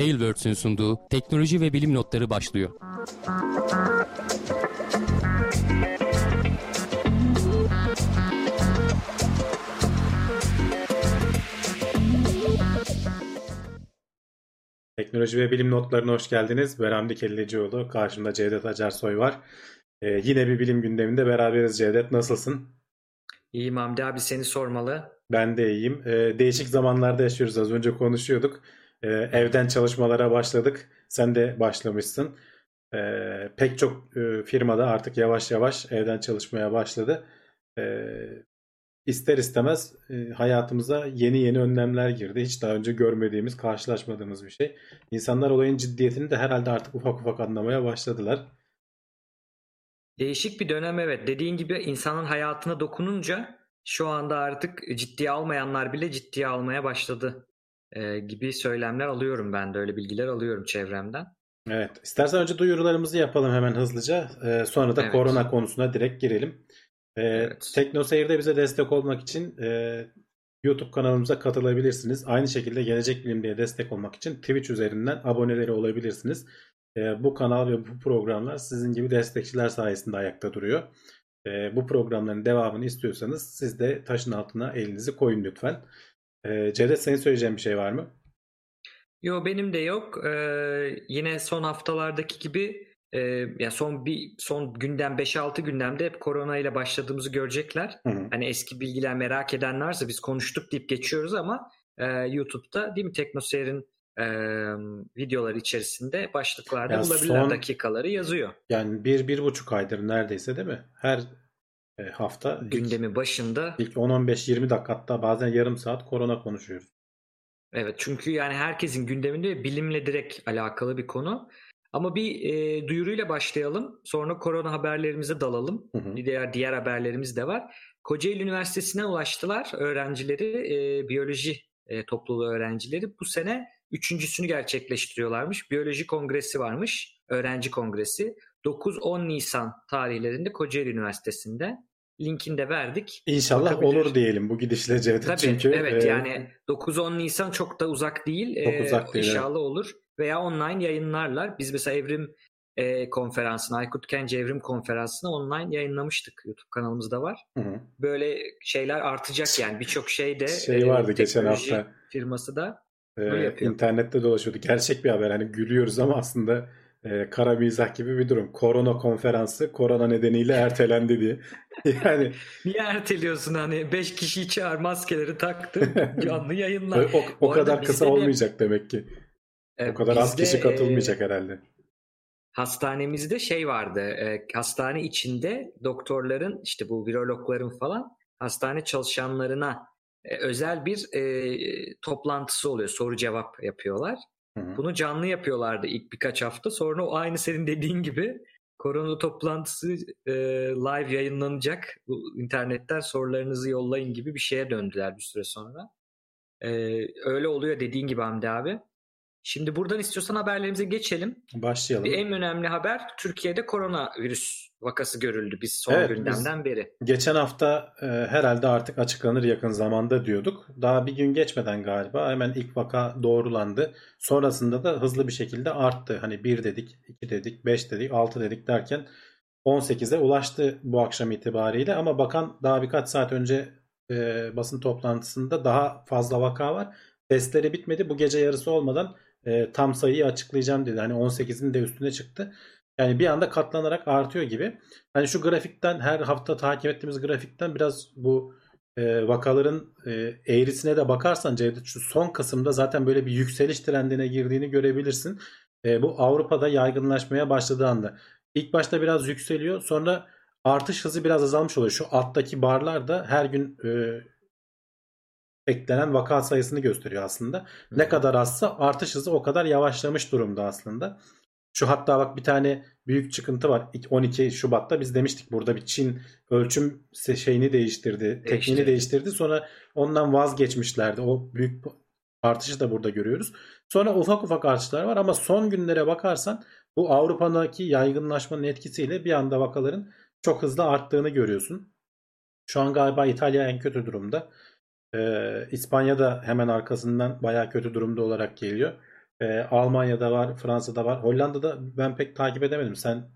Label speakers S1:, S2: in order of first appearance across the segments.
S1: Tailwords'ün sunduğu teknoloji ve bilim notları başlıyor.
S2: Teknoloji ve bilim notlarına hoş geldiniz. Ben Hamdi Kellecioğlu. Karşımda Cevdet Acarsoy var. Ee, yine bir bilim gündeminde beraberiz Cevdet. Nasılsın?
S3: İyiyim Hamdi abi seni sormalı.
S2: Ben de iyiyim. Ee, değişik zamanlarda yaşıyoruz. Az önce konuşuyorduk. Ee, evden çalışmalara başladık. Sen de başlamışsın. Ee, pek çok e, firmada artık yavaş yavaş evden çalışmaya başladı. Ee, ister istemez e, hayatımıza yeni yeni önlemler girdi. Hiç daha önce görmediğimiz, karşılaşmadığımız bir şey. İnsanlar olayın ciddiyetini de herhalde artık ufak ufak anlamaya başladılar.
S3: Değişik bir dönem evet. Dediğin gibi insanın hayatına dokununca şu anda artık ciddiye almayanlar bile ciddiye almaya başladı e, gibi söylemler alıyorum ben de öyle bilgiler alıyorum çevremden.
S2: Evet. İstersen önce duyurularımızı yapalım hemen hızlıca. Ee, sonra da
S3: Evet.
S2: korona konusuna direkt girelim. Ee,
S3: Evet.
S2: Tekno Seyir'de bize destek olmak için e, YouTube kanalımıza katılabilirsiniz. Aynı şekilde Gelecek Bilim diye destek olmak için Twitch üzerinden aboneleri olabilirsiniz. Ee, bu kanal ve bu programlar sizin gibi destekçiler sayesinde ayakta duruyor. Ee, bu programların devamını istiyorsanız siz de taşın altına elinizi koyun lütfen. Ee, Cevdet senin söyleyeceğin bir şey var mı?
S3: Yo benim de yok. Ee, yine son haftalardaki gibi e, ya son bir son gündem 5-6 gündemde hep korona ile başladığımızı görecekler.
S2: Hı hı.
S3: Hani eski bilgiler merak eden varsa biz konuştuk deyip geçiyoruz ama e, YouTube'da değil mi Teknoseyir'in e, videoları içerisinde başlıklarda
S2: Ya
S3: bulabilirler
S2: son-
S3: dakikaları yazıyor.
S2: Yani bir, bir buçuk aydır neredeyse değil mi? Her e, hafta ilk,
S3: Gündemin başında.
S2: ilk 10-15-20 dakika hatta bazen yarım saat korona konuşuyoruz.
S3: Evet çünkü yani herkesin gündeminde bilimle direkt alakalı bir konu. Ama bir e, duyuruyla başlayalım. Sonra korona haberlerimize dalalım.
S2: Hı hı.
S3: Diğer diğer haberlerimiz de var. Kocaeli Üniversitesi'ne ulaştılar öğrencileri, e, biyoloji e, topluluğu öğrencileri. Bu sene üçüncüsünü gerçekleştiriyorlarmış. Biyoloji kongresi varmış, öğrenci kongresi. 9-10 Nisan tarihlerinde Kocaeli Üniversitesi'nde. Linkini de verdik.
S2: İnşallah
S3: Bakabilir.
S2: olur diyelim bu gidişle Cevdet.
S3: Tabii
S2: Çünkü
S3: evet
S2: e,
S3: yani 9-10 Nisan çok da uzak değil.
S2: Çok
S3: Ee,
S2: uzak değil,
S3: İnşallah olur. Veya online yayınlarlar. Biz mesela Evrim e, konferansını, Aykut Kence Evrim konferansını online yayınlamıştık. YouTube kanalımızda var.
S2: hı hı.
S3: Böyle şeyler artacak yani. Birçok şey de
S2: şey
S3: e,
S2: vardı geçen
S3: teknoloji
S2: hafta
S3: firması da
S2: e, internette dolaşıyordu. Gerçek bir haber hani gülüyoruz ama aslında e, kara mizah gibi bir durum. Korona konferansı korona nedeniyle ertelendi diye. Yani
S3: Niye erteliyorsun hani 5 kişiyi çağır maskeleri taktı canlı yayınlar.
S2: o, o kadar kısa
S3: de-
S2: olmayacak demek ki.
S3: E,
S2: O kadar az kişi
S3: e,
S2: katılmayacak herhalde.
S3: Hastanemizde şey vardı. e, hastane içinde doktorların işte bu virologların falan hastane çalışanlarına e, özel bir e, toplantısı oluyor. Soru cevap yapıyorlar. Bunu canlı yapıyorlardı ilk birkaç hafta. Sonra o aynı senin dediğin gibi korona toplantısı e, live yayınlanacak. Bu internetten sorularınızı yollayın gibi bir şeye döndüler bir süre sonra. E, öyle oluyor dediğin gibi Hamdi abi. Şimdi buradan istiyorsan haberlerimize geçelim.
S2: Başlayalım.
S3: Bir en önemli haber Türkiye'de koronavirüs vakası görüldü biz son
S2: Evet,
S3: gündemden beri.
S2: Geçen hafta e, herhalde artık açıklanır yakın zamanda diyorduk. Daha bir gün geçmeden galiba hemen ilk vaka doğrulandı. Sonrasında da hızlı bir şekilde arttı. Hani 1 dedik, 2 dedik, 5 dedik, 6 dedik derken 18'e ulaştı bu akşam itibariyle. Ama bakan daha birkaç saat önce e, basın toplantısında daha fazla vaka var. Testleri bitmedi. Bu gece yarısı olmadan e, tam sayıyı açıklayacağım dedi. Hani 18'in de üstüne çıktı. Yani bir anda katlanarak artıyor gibi. Hani şu grafikten her hafta takip ettiğimiz grafikten biraz bu e, vakaların e, eğrisine de bakarsan Cevdet şu son Kasım'da zaten böyle bir yükseliş trendine girdiğini görebilirsin. E, bu Avrupa'da yaygınlaşmaya başladığı anda. İlk başta biraz yükseliyor sonra artış hızı biraz azalmış oluyor. Şu alttaki barlar da her gün e, eklenen vaka sayısını gösteriyor aslında. Ne kadar azsa artış hızı o kadar yavaşlamış durumda aslında. Şu hatta bak bir tane büyük çıkıntı var. 12 Şubat'ta biz demiştik burada bir Çin ölçüm şeyini değiştirdi. Tekniğini
S3: Değiştirdi.
S2: değiştirdi. Sonra ondan vazgeçmişlerdi. O büyük artışı da burada görüyoruz. Sonra ufak ufak artışlar var ama son günlere bakarsan bu Avrupa'daki yaygınlaşmanın etkisiyle bir anda vakaların çok hızlı arttığını görüyorsun. Şu an galiba İtalya en kötü durumda. Ee, İspanya da hemen arkasından bayağı kötü durumda olarak geliyor. E, Almanya'da var, Fransa'da var. Hollanda'da ben pek takip edemedim. Sen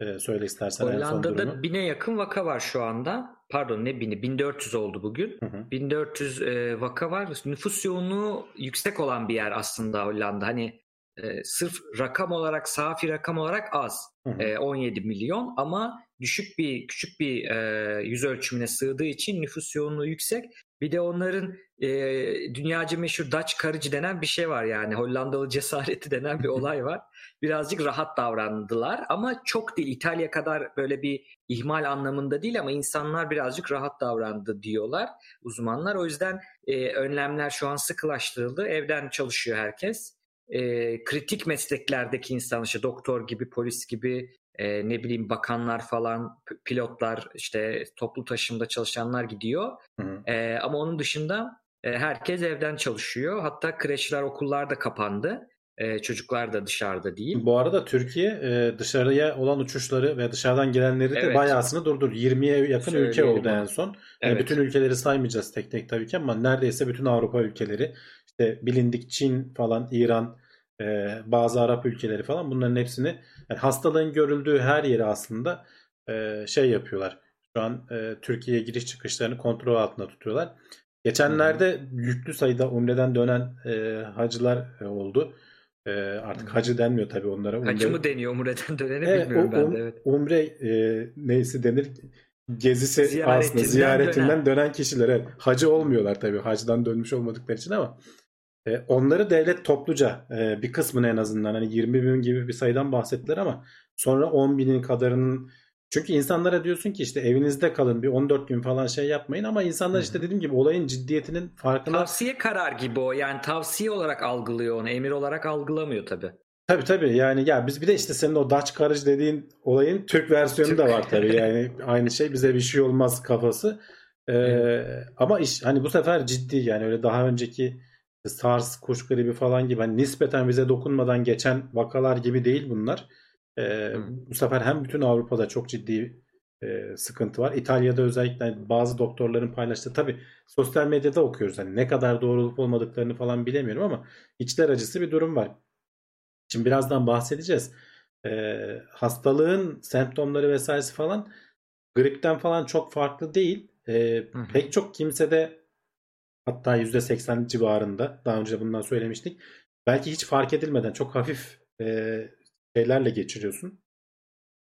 S2: e, söyle istersen en son
S3: Hollanda'da bine yakın vaka var şu anda. Pardon ne bini? 1400 oldu bugün.
S2: Hı hı.
S3: 1400 e, vaka var. Nüfus yoğunluğu yüksek olan bir yer aslında Hollanda. Hani e, sırf rakam olarak, safi rakam olarak az.
S2: Hı hı.
S3: E, 17 milyon ama düşük bir küçük bir e, yüz ölçümüne sığdığı için nüfus yoğunluğu yüksek. Bir de onların e, dünyaca meşhur Dutch courage denen bir şey var yani Hollandalı cesareti denen bir olay var. Birazcık rahat davrandılar ama çok değil İtalya kadar böyle bir ihmal anlamında değil ama insanlar birazcık rahat davrandı diyorlar uzmanlar. O yüzden e, önlemler şu an sıkılaştırıldı. Evden çalışıyor herkes. E, kritik mesleklerdeki insan işte doktor gibi, polis gibi, e, ne bileyim bakanlar falan, pilotlar, işte toplu taşımda çalışanlar gidiyor.
S2: Hı hı.
S3: E, ama onun dışında e, herkes evden çalışıyor. Hatta kreşler, okullar da kapandı. E, çocuklar da dışarıda değil.
S2: Bu arada Türkiye e, dışarıya olan uçuşları ve dışarıdan gelenleri de
S3: Evet.
S2: bayağısını durdur. 20'ye yakın ülke
S3: Söyleyelim
S2: oldu
S3: onu.
S2: en son. Yani
S3: Evet.
S2: bütün ülkeleri saymayacağız tek tek tabii ki ama neredeyse bütün Avrupa ülkeleri, işte bilindik Çin falan, İran, e, bazı Arap ülkeleri falan bunların hepsini yani hastalığın görüldüğü her yeri aslında e, şey yapıyorlar. Şu an e, Türkiye'ye giriş çıkışlarını kontrol altında tutuyorlar. Geçenlerde yüklü sayıda Umre'den dönen e, hacılar e, oldu. E, artık
S3: hı.
S2: hacı denmiyor tabii onlara.
S3: Hacı
S2: Umre-
S3: mı deniyor Umre'den döneni
S2: Evet,
S3: bilmiyorum
S2: o-
S3: ben
S2: um-
S3: de. Evet.
S2: Umre e, neysi denir? Gezisi
S3: Ziyaretinden
S2: aslında ziyaretinden
S3: dönen.
S2: dönen kişiler. Evet. Hacı olmuyorlar tabii. Hacdan dönmüş olmadıkları için ama e, onları devlet topluca e, bir kısmını en azından hani 20 bin gibi bir sayıdan bahsettiler ama sonra 10 binin kadarının çünkü insanlara diyorsun ki işte evinizde kalın bir 14 gün falan şey yapmayın ama insanlar işte dediğim gibi olayın ciddiyetinin farkına
S3: Tavsiye karar gibi o. Yani tavsiye olarak algılıyor onu. Emir olarak algılamıyor tabii.
S2: Tabii tabii yani ya biz bir de işte senin o Dutch Courage dediğin olayın Türk versiyonu da
S3: Türk.
S2: var tabii yani aynı şey bize bir şey olmaz kafası. Ee,
S3: Evet.
S2: ama iş hani bu sefer ciddi yani öyle daha önceki SARS, kuş gribi falan gibi hani nispeten bize dokunmadan geçen vakalar gibi değil bunlar. Ee,
S3: Hı.
S2: bu sefer hem bütün Avrupa'da çok ciddi e, sıkıntı var. İtalya'da özellikle hani bazı doktorların paylaştığı tabii sosyal medyada okuyoruz. Hani ne kadar doğru olup olmadıklarını falan bilemiyorum ama içler acısı bir durum var. Şimdi birazdan bahsedeceğiz. Ee, hastalığın semptomları vesairesi falan gripten falan çok farklı değil. Ee,
S3: hı.
S2: pek çok kimsede hatta %80 civarında daha önce bundan söylemiştik. Belki hiç fark edilmeden çok hafif e, şeylerle geçiriyorsun.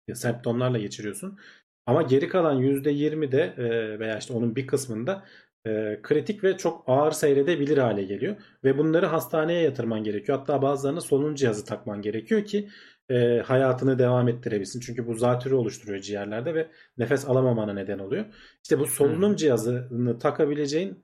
S2: Ya, Semptomlarla geçiriyorsun. Ama geri kalan %20'de e, veya işte onun bir kısmında e, kritik ve çok ağır seyredebilir hale geliyor. Ve bunları hastaneye yatırman gerekiyor. Hatta bazılarına solunum cihazı takman gerekiyor ki e, hayatını devam ettirebilsin. Çünkü bu zatürre oluşturuyor ciğerlerde ve nefes alamamana neden oluyor. İşte bu solunum cihazını takabileceğin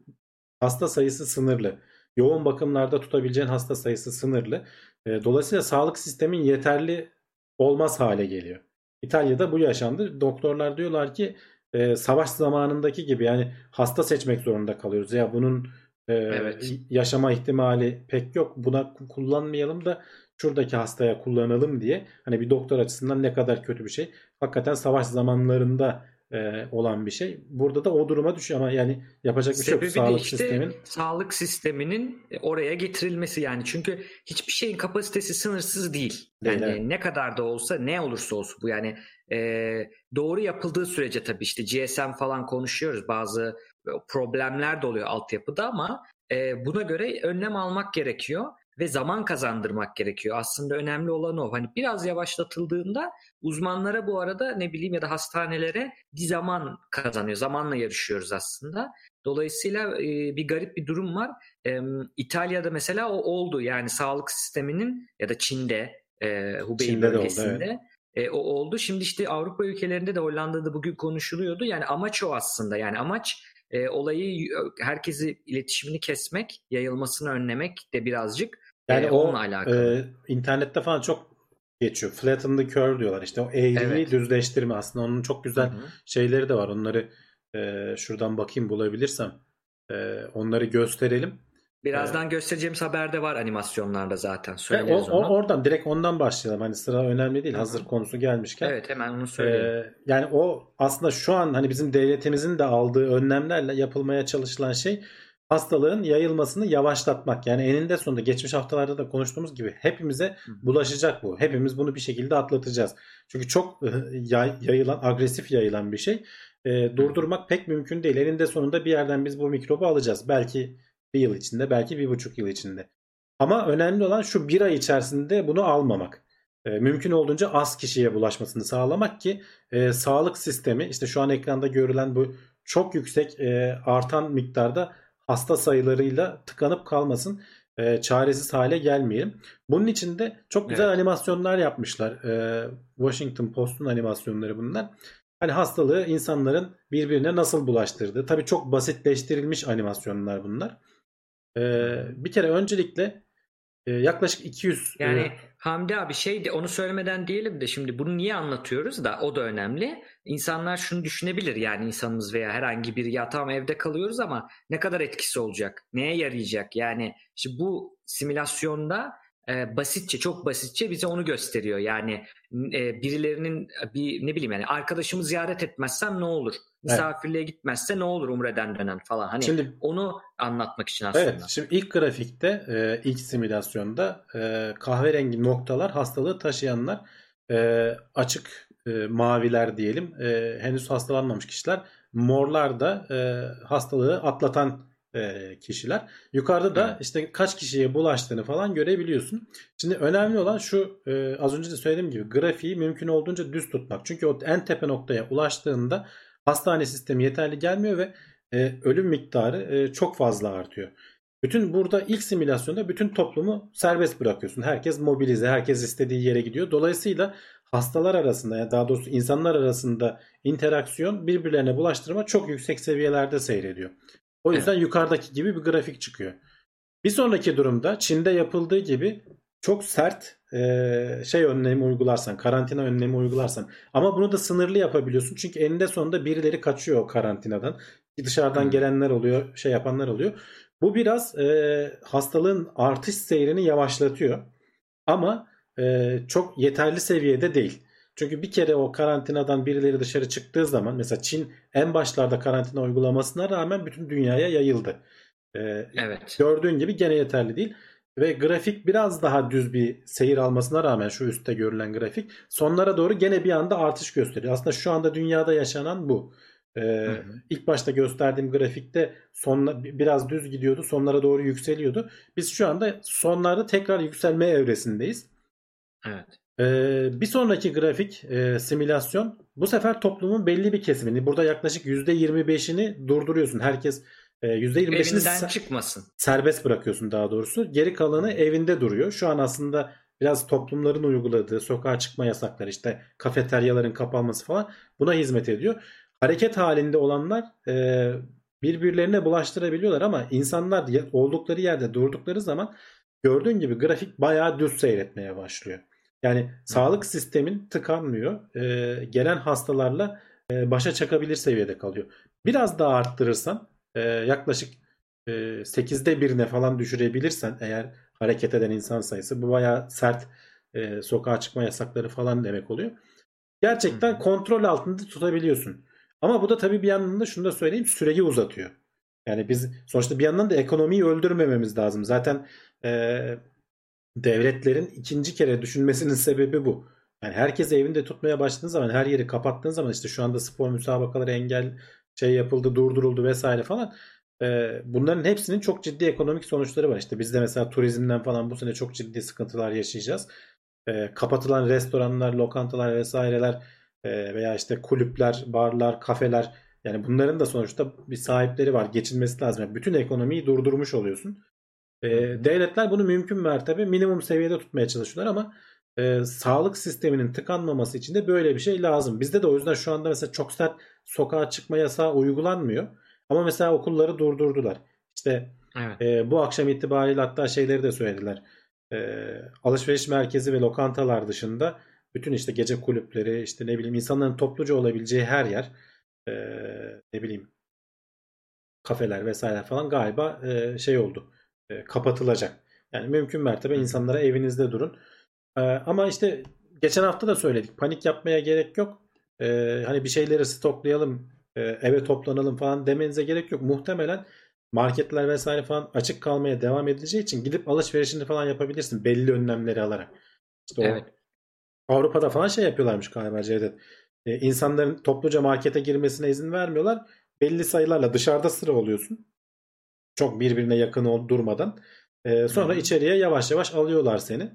S2: hasta sayısı sınırlı. Yoğun bakımlarda tutabileceğin hasta sayısı sınırlı. E, dolayısıyla sağlık sistemin yeterli olmaz hale geliyor. İtalya'da bu yaşandı. Doktorlar diyorlar ki e, savaş zamanındaki gibi yani hasta seçmek zorunda kalıyoruz. Ya bunun e,
S3: Evet.
S2: yaşama ihtimali pek yok. Buna kullanmayalım da şuradaki hastaya kullanalım diye. Hani bir doktor açısından ne kadar kötü bir şey. Hakikaten savaş zamanlarında e, olan bir şey. Burada da o duruma düşüyor ama yani yapacak bir şey yok. Sağlık
S3: işte
S2: sistemin
S3: sağlık sisteminin oraya getirilmesi yani. Çünkü hiçbir şeyin kapasitesi sınırsız değil. Yani
S2: Değil, evet.
S3: ne kadar da olsa ne olursa olsun bu yani e, doğru yapıldığı sürece tabii işte GSM falan konuşuyoruz. Bazı problemler de oluyor altyapıda ama e, buna göre önlem almak gerekiyor ve zaman kazandırmak gerekiyor. Aslında önemli olan o. Hani biraz yavaşlatıldığında uzmanlara bu arada ne bileyim ya da hastanelere bir zaman kazanıyor. Zamanla yarışıyoruz aslında. Dolayısıyla e, bir garip bir durum var. İtalya'da mesela o oldu. Yani sağlık sisteminin ya da Çin'de, e, Hubei
S2: Çin'de de oldu,
S3: bölgesinde e, o oldu. Şimdi işte Avrupa ülkelerinde de Hollanda'da bugün konuşuluyordu. Yani amaç o aslında. Yani amaç e, olayı herkesi iletişimini kesmek, yayılmasını önlemek de birazcık
S2: yani
S3: e,
S2: o
S3: onunla alakalı.
S2: e, internette falan çok geçiyor. Flatten the curve diyorlar. İşte o eğriyi
S3: Evet.
S2: düzleştirme aslında. Onun çok güzel
S3: Hı hı.
S2: şeyleri de var. Onları e, şuradan bakayım bulabilirsem e, onları gösterelim.
S3: Birazdan göstereceğimiz haberde var animasyonlarda zaten.
S2: O,
S3: Söyleriz
S2: o-
S3: onu.
S2: oradan direkt ondan başlayalım. Hani sıra önemli değil.
S3: Hı hı.
S2: Hazır konusu gelmişken.
S3: Evet hemen onu söyleyeyim.
S2: Ee, yani o aslında şu an hani bizim devletimizin de aldığı önlemlerle yapılmaya çalışılan şey hastalığın yayılmasını yavaşlatmak. Yani eninde sonunda geçmiş haftalarda da konuştuğumuz gibi hepimize bulaşacak bu. Hepimiz bunu bir şekilde atlatacağız. Çünkü çok e, yay- yayılan, agresif yayılan bir şey. E, durdurmak pek mümkün değil. Eninde sonunda bir yerden biz bu mikrobu alacağız. Belki bir yıl içinde, belki bir buçuk yıl içinde. Ama önemli olan şu bir ay içerisinde bunu almamak. E, mümkün olduğunca az kişiye bulaşmasını sağlamak ki e, sağlık sistemi işte şu an ekranda görülen bu çok yüksek e, artan miktarda hasta sayılarıyla tıkanıp kalmasın. E, çaresiz hale gelmeyelim. Bunun için de çok güzel
S3: Evet.
S2: animasyonlar yapmışlar. E, Washington Post'un animasyonları bunlar. Hani hastalığı insanların birbirine nasıl bulaştırdığı. Tabii çok basitleştirilmiş animasyonlar bunlar. E, bir kere öncelikle e, yaklaşık 200 e,
S3: Yani Hamdi abi şey de onu söylemeden diyelim de şimdi bunu niye anlatıyoruz da o da önemli. İnsanlar şunu düşünebilir yani insanımız veya herhangi biri ya tamam evde kalıyoruz ama ne kadar etkisi olacak? Neye yarayacak? Yani işte bu simülasyonda e, basitçe çok basitçe bize onu gösteriyor. Yani e, birilerinin bir ne bileyim yani arkadaşımı ziyaret etmezsem ne olur? Misafirliğe gitmezse ne olur Umre'den dönen falan. Hani
S2: Şimdi
S3: onu anlatmak için aslında.
S2: Evet, şimdi ilk grafikte, e, ilk simülasyonda e, kahverengi noktalar hastalığı taşıyanlar, e, açık e, maviler diyelim, e, henüz hastalanmamış kişiler, morlar da e, hastalığı atlatan e, kişiler. Yukarıda da işte kaç kişiye bulaştığını falan görebiliyorsun. Şimdi önemli olan şu, e, az önce de söylediğim gibi grafiği mümkün olduğunca düz tutmak. Çünkü o en tepe noktaya ulaştığında hastane sistemi yeterli gelmiyor ve e, ölüm miktarı e, çok fazla artıyor. Bütün burada ilk simülasyonda bütün toplumu serbest bırakıyorsun. Herkes mobilize, herkes istediği yere gidiyor. Dolayısıyla hastalar arasında ya daha doğrusu insanlar arasında interaksiyon birbirlerine bulaştırma çok yüksek seviyelerde seyrediyor. O yüzden yukarıdaki gibi bir grafik çıkıyor. Bir sonraki durumda Çin'de yapıldığı gibi çok sert e, şey önlemi uygularsan, karantina önlemi uygularsan ama bunu da sınırlı yapabiliyorsun. Çünkü eninde sonunda birileri kaçıyor o karantinadan. Dışarıdan
S3: Hı.
S2: gelenler oluyor, şey yapanlar oluyor. Bu biraz e, hastalığın artış seyrini yavaşlatıyor. Ama e, çok yeterli seviyede değil. Çünkü bir kere o karantinadan birileri dışarı çıktığı zaman mesela Çin en başlarda karantina uygulamasına rağmen bütün dünyaya yayıldı. E,
S3: Evet.
S2: Gördüğün gibi gene yeterli değil. Ve grafik biraz daha düz bir seyir almasına rağmen şu üstte görülen grafik sonlara doğru gene bir anda artış gösteriyor. Aslında şu anda dünyada yaşanan bu. Ee,
S3: hı.
S2: ilk başta gösterdiğim grafikte sonla, biraz düz gidiyordu. Sonlara doğru yükseliyordu. Biz şu anda sonlarda tekrar yükselme evresindeyiz.
S3: Evet.
S2: Ee, bir sonraki grafik e, simülasyon bu sefer toplumun belli bir kesimini burada yaklaşık %25'ini durduruyorsun. Herkes e, %25'ini
S3: Evinden çıkmasın.
S2: serbest bırakıyorsun daha doğrusu. Geri kalanı evinde duruyor. Şu an aslında biraz toplumların uyguladığı sokağa çıkma yasakları işte kafeteryaların kapanması falan buna hizmet ediyor. Hareket halinde olanlar e, birbirlerine bulaştırabiliyorlar ama insanlar oldukları yerde durdukları zaman gördüğün gibi grafik bayağı düz seyretmeye başlıyor. Yani sağlık sistemin tıkanmıyor. E, gelen hastalarla e, başa çakabilir seviyede kalıyor. Biraz daha arttırırsan e, yaklaşık e, 8'de birine falan düşürebilirsen eğer hareket eden insan sayısı bu bayağı sert e, sokağa çıkma yasakları falan demek oluyor. Gerçekten
S3: Hı hı.
S2: kontrol altında tutabiliyorsun. Ama bu da tabii bir yandan da şunu da söyleyeyim süreyi uzatıyor. Yani biz sonuçta bir yandan da ekonomiyi öldürmememiz lazım. Zaten e, devletlerin ikinci kere düşünmesinin sebebi bu. Yani herkes evinde tutmaya başladığın zaman her yeri kapattığın zaman işte şu anda spor müsabakaları engel şey yapıldı durduruldu vesaire falan. Ee, bunların hepsinin çok ciddi ekonomik sonuçları var. İşte biz de mesela turizmden falan bu sene çok ciddi sıkıntılar yaşayacağız. Ee, kapatılan restoranlar, lokantalar vesaireler e, veya işte kulüpler, barlar, kafeler yani bunların da sonuçta bir sahipleri var. Geçinmesi lazım. Yani bütün ekonomiyi durdurmuş oluyorsun. Ee, devletler bunu mümkün mertebe minimum seviyede tutmaya çalışıyorlar ama e, sağlık sisteminin tıkanmaması için de böyle bir şey lazım. Bizde de o yüzden şu anda mesela çok sert sokağa çıkma yasağı uygulanmıyor. Ama mesela okulları durdurdular. İşte
S3: Evet.
S2: e, bu akşam itibariyle hatta şeyleri de söylediler. E, alışveriş merkezi ve lokantalar dışında bütün işte gece kulüpleri işte ne bileyim insanların topluca olabileceği her yer e, ne bileyim kafeler vesaire falan galiba e, şey oldu. E, kapatılacak. Yani mümkün mertebe insanlara evinizde durun. E, ama işte geçen hafta da söyledik. Panik yapmaya gerek yok. E, hani bir şeyleri stoklayalım, e, eve toplanalım falan demenize gerek yok. Muhtemelen marketler vesaire falan açık kalmaya devam edileceği için gidip alışverişini falan yapabilirsin belli önlemleri alarak. İşte o
S3: Evet.
S2: Avrupa'da falan şey yapıyorlarmış galiba Cevdet. Ee, insanların topluca markete girmesine izin vermiyorlar. Belli sayılarla dışarıda sıra oluyorsun. Çok birbirine yakın ol, durmadan. Ee, sonra
S3: hı.
S2: içeriye yavaş yavaş alıyorlar seni.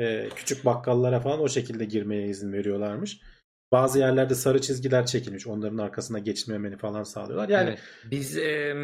S2: Ee, küçük bakkallara falan o şekilde girmeye izin veriyorlarmış. Bazı yerlerde sarı çizgiler çekilmiş. Onların arkasına geçmemeni falan sağlıyorlar. Yani
S3: Evet. Biz e,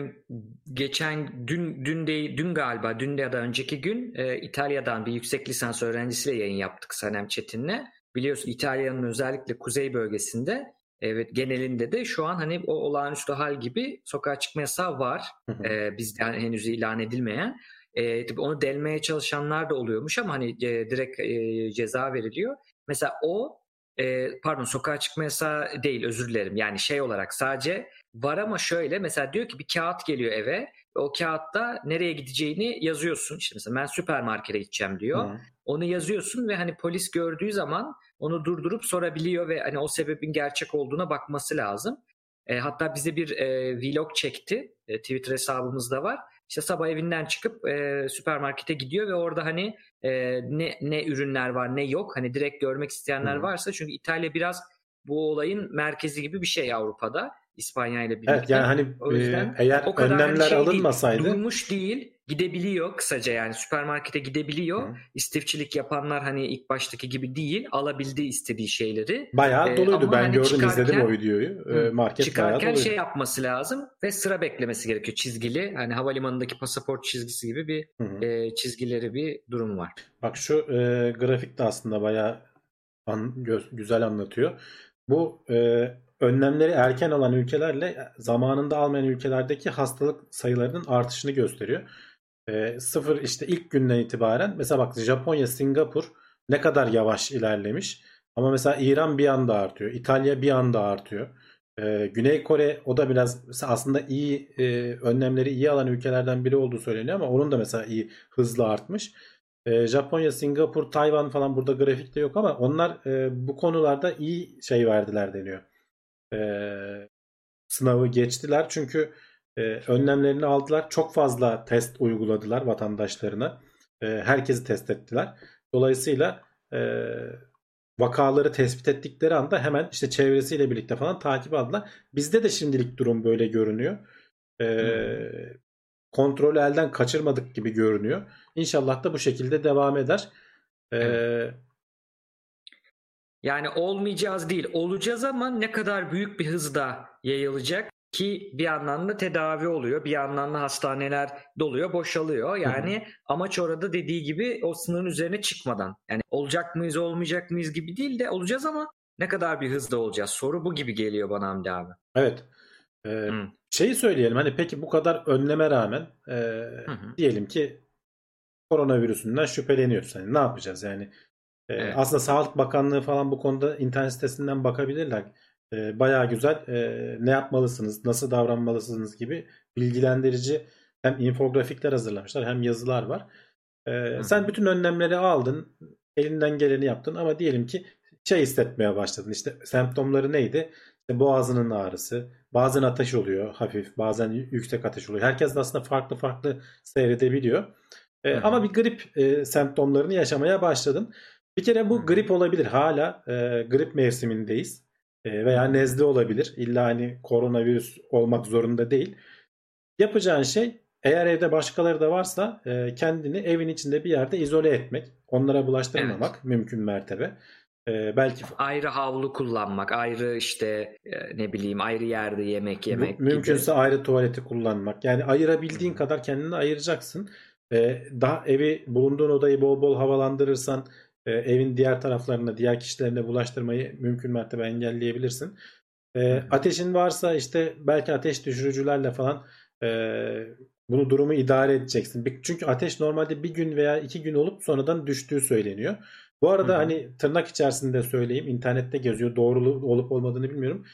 S3: geçen dün dün de dün galiba dün ya da önceki gün e, İtalya'dan bir yüksek lisans öğrencisiyle yayın yaptık Sanem Çetin'le. Biliyorsun İtalya'nın özellikle kuzey bölgesinde evet genelinde de şu an hani o olağanüstü hal gibi sokağa çıkma yasağı var.
S2: Hı hı.
S3: E, bizden henüz ilan edilmeyen. E, tabii onu delmeye çalışanlar da oluyormuş ama hani e, direkt e, ceza veriliyor. Mesela o e, pardon sokağa çıkma yasağı değil özür dilerim. Yani şey olarak sadece var ama şöyle mesela diyor ki bir kağıt geliyor eve ve o kağıtta nereye gideceğini yazıyorsun. İşte mesela ben süpermarkete gideceğim diyor.
S2: Hı.
S3: Onu yazıyorsun ve hani polis gördüğü zaman onu durdurup sorabiliyor ve hani o sebebin gerçek olduğuna bakması lazım. E, hatta bize bir e, vlog çekti. E, Twitter hesabımızda var. İşte sabah evinden çıkıp e, süpermarkete gidiyor ve orada hani e, ne ne ürünler var ne yok. Hani direkt görmek isteyenler
S2: Hı.
S3: varsa çünkü İtalya biraz bu olayın merkezi gibi bir şey Avrupa'da. İspanya ile birlikte.
S2: Evet yani hani
S3: O yüzden
S2: e, eğer
S3: o kadar hani
S2: önlemler
S3: şey değil,
S2: alınmasaydı
S3: durmuş değil, gidebiliyor kısaca yani süpermarkete gidebiliyor.
S2: Hı.
S3: İstifçilik yapanlar hani ilk baştaki gibi değil, alabildiği istediği şeyleri.
S2: bayağı
S3: Ee,
S2: doluydu.
S3: ama
S2: Ben
S3: hani
S2: gördüm
S3: çıkarken-
S2: izledim o videoyu. E,
S3: Hı.
S2: market
S3: Çıkarken şey yapması lazım ve sıra beklemesi gerekiyor çizgili. Hani havalimanındaki pasaport çizgisi gibi bir
S2: Hı hı.
S3: e, çizgileri bir durum var.
S2: Bak şu e, grafik de aslında bayağı an- gö- güzel anlatıyor. Bu e, önlemleri erken alan ülkelerle zamanında almayan ülkelerdeki hastalık sayılarının artışını gösteriyor. E, sıfır işte ilk günden itibaren mesela bak Japonya, Singapur ne kadar yavaş ilerlemiş. Ama mesela İran bir anda artıyor. İtalya bir anda artıyor. E, Güney Kore o da biraz aslında iyi e, önlemleri iyi alan ülkelerden biri olduğu söyleniyor ama onun da mesela iyi hızlı artmış. E, Japonya, Singapur, Tayvan falan burada grafikte yok ama onlar e, bu konularda iyi şey verdiler deniyor. E, sınavı geçtiler çünkü e, önlemlerini aldılar. Çok fazla test uyguladılar vatandaşlarına. E, herkesi test ettiler. Dolayısıyla e, vakaları tespit ettikleri anda hemen işte çevresiyle birlikte falan takip aldılar. Bizde de şimdilik durum böyle görünüyor. E, kontrolü elden kaçırmadık gibi görünüyor. İnşallah da bu şekilde devam eder. E,
S3: Yani olmayacağız değil, olacağız ama ne kadar büyük bir hızda yayılacak ki bir yandan da tedavi oluyor, bir yandan da hastaneler doluyor, boşalıyor. Yani amaç orada dediği gibi o sınırın üzerine çıkmadan. Yani olacak mıyız, olmayacak mıyız gibi değil de olacağız ama ne kadar bir hızda olacağız? Soru bu gibi geliyor bana Hamdi abi.
S2: Evet. Ee,
S3: Hı.
S2: şeyi söyleyelim hani peki bu kadar önleme rağmen e, diyelim ki koronavirüsünden şüpheleniyoruz. Hani ne yapacağız yani? E,
S3: Evet.
S2: Aslında Sağlık Bakanlığı falan bu konuda internet sitesinden bakabilirler. E, bayağı güzel e, ne yapmalısınız, nasıl davranmalısınız gibi bilgilendirici hem infografikler hazırlamışlar hem yazılar var.
S3: Hı.
S2: sen bütün önlemleri aldın, elinden geleni yaptın ama diyelim ki şey hissetmeye başladın. İşte semptomları neydi? İşte boğazının ağrısı, bazen ateş oluyor hafif, bazen yüksek ateş oluyor. Herkes aslında farklı farklı seyredebiliyor.
S3: Hı.
S2: ama bir grip e, semptomlarını yaşamaya başladın. Bir kere bu grip olabilir. Hala e, grip mevsimindeyiz. E, veya nezle olabilir. İlla hani koronavirüs olmak zorunda değil. Yapacağın şey eğer evde başkaları da varsa e, kendini evin içinde bir yerde izole etmek. Onlara bulaştırmamak mümkün mertebe. E, belki
S3: Ayrı havlu kullanmak, ayrı işte e, ne bileyim ayrı yerde yemek yemek
S2: Mü- Mümkünse
S3: gibi.
S2: ayrı tuvaleti kullanmak. Yani ayırabildiğin kadar kendini ayıracaksın. Ee, daha evi bulunduğun odayı bol bol havalandırırsan e, evin diğer taraflarına, diğer kişilerine bulaştırmayı mümkün mertebe engelleyebilirsin.
S3: Hı.
S2: ateşin varsa işte belki ateş düşürücülerle falan e, bunu durumu idare edeceksin. Çünkü ateş normalde bir gün veya iki gün olup sonradan düştüğü söyleniyor. Bu arada
S3: Hı hı.
S2: hani tırnak içerisinde söyleyeyim internette geziyor. Doğru olup olmadığını bilmiyorum.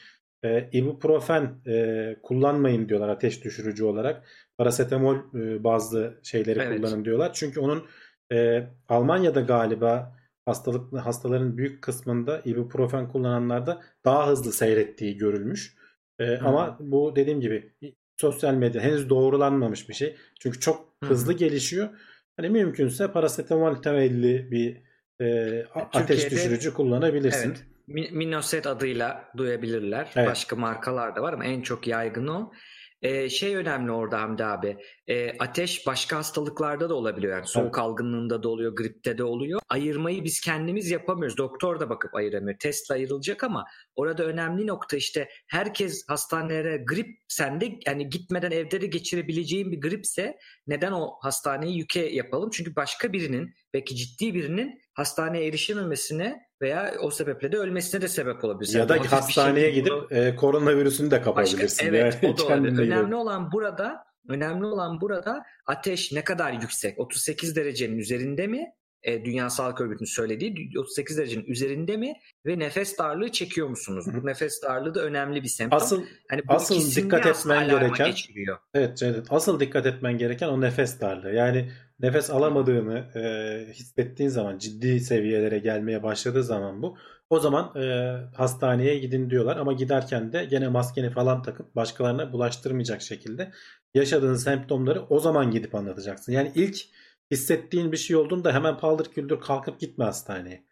S2: E, ibuprofen e, kullanmayın diyorlar ateş düşürücü olarak. Parasetamol e, bazı şeyleri
S3: Evet.
S2: kullanın diyorlar. Çünkü onun e, Almanya'da galiba hastalık hastaların büyük kısmında ibuprofen kullananlarda daha hızlı seyrettiği görülmüş. E, ama bu dediğim gibi sosyal medya henüz doğrulanmamış bir şey. Çünkü çok
S3: Hı.
S2: hızlı gelişiyor. Hani mümkünse parasetamol temelli bir e, ateş
S3: Türkiye'de-
S2: düşürücü kullanabilirsin.
S3: Evet. Mi- Minoset adıyla duyabilirler.
S2: Evet.
S3: Başka markalar da var ama en çok yaygın o. Ee, şey önemli orada Hamdi abi. Ee, ateş başka hastalıklarda da olabiliyor. Yani soğuk algınlığında da oluyor, gripte de oluyor. Ayırmayı biz kendimiz yapamıyoruz. Doktor da bakıp ayıramıyor. Testle ayrılacak ama orada önemli nokta işte herkes hastanelere grip sende yani gitmeden evde de geçirebileceğin bir gripse neden o hastaneyi yüke yapalım? Çünkü başka birinin belki ciddi birinin hastaneye erişememesine veya o sebeple de ölmesine de sebep olabilir.
S2: Ya da
S3: Hafif şey
S2: hastaneye
S3: değil,
S2: gidip
S3: bunu-
S2: e, koronavirüsünü de
S3: Başka,
S2: kapabilirsin.
S3: evet
S2: yani
S3: o da olabilir. Önemli olan burada önemli olan burada ateş ne kadar yüksek? 38 derecenin üzerinde mi? E, Dünya Sağlık Örgütü'nün söylediği 38 derecenin üzerinde mi? Ve nefes darlığı çekiyor musunuz? Bu nefes darlığı da önemli bir semptom.
S2: Asıl
S3: hani
S2: asıl dikkat etmen gereken-
S3: geçiriyor.
S2: Evet Cevdet. Asıl dikkat etmen gereken o nefes darlığı. Yani nefes alamadığını e, hissettiğin zaman ciddi seviyelere gelmeye başladığı zaman bu o zaman e, hastaneye gidin diyorlar ama giderken de gene maskeni falan takıp başkalarına bulaştırmayacak şekilde yaşadığın semptomları o zaman gidip anlatacaksın. Yani ilk hissettiğin bir şey olduğunda hemen paldır küldür kalkıp gitme hastaneye.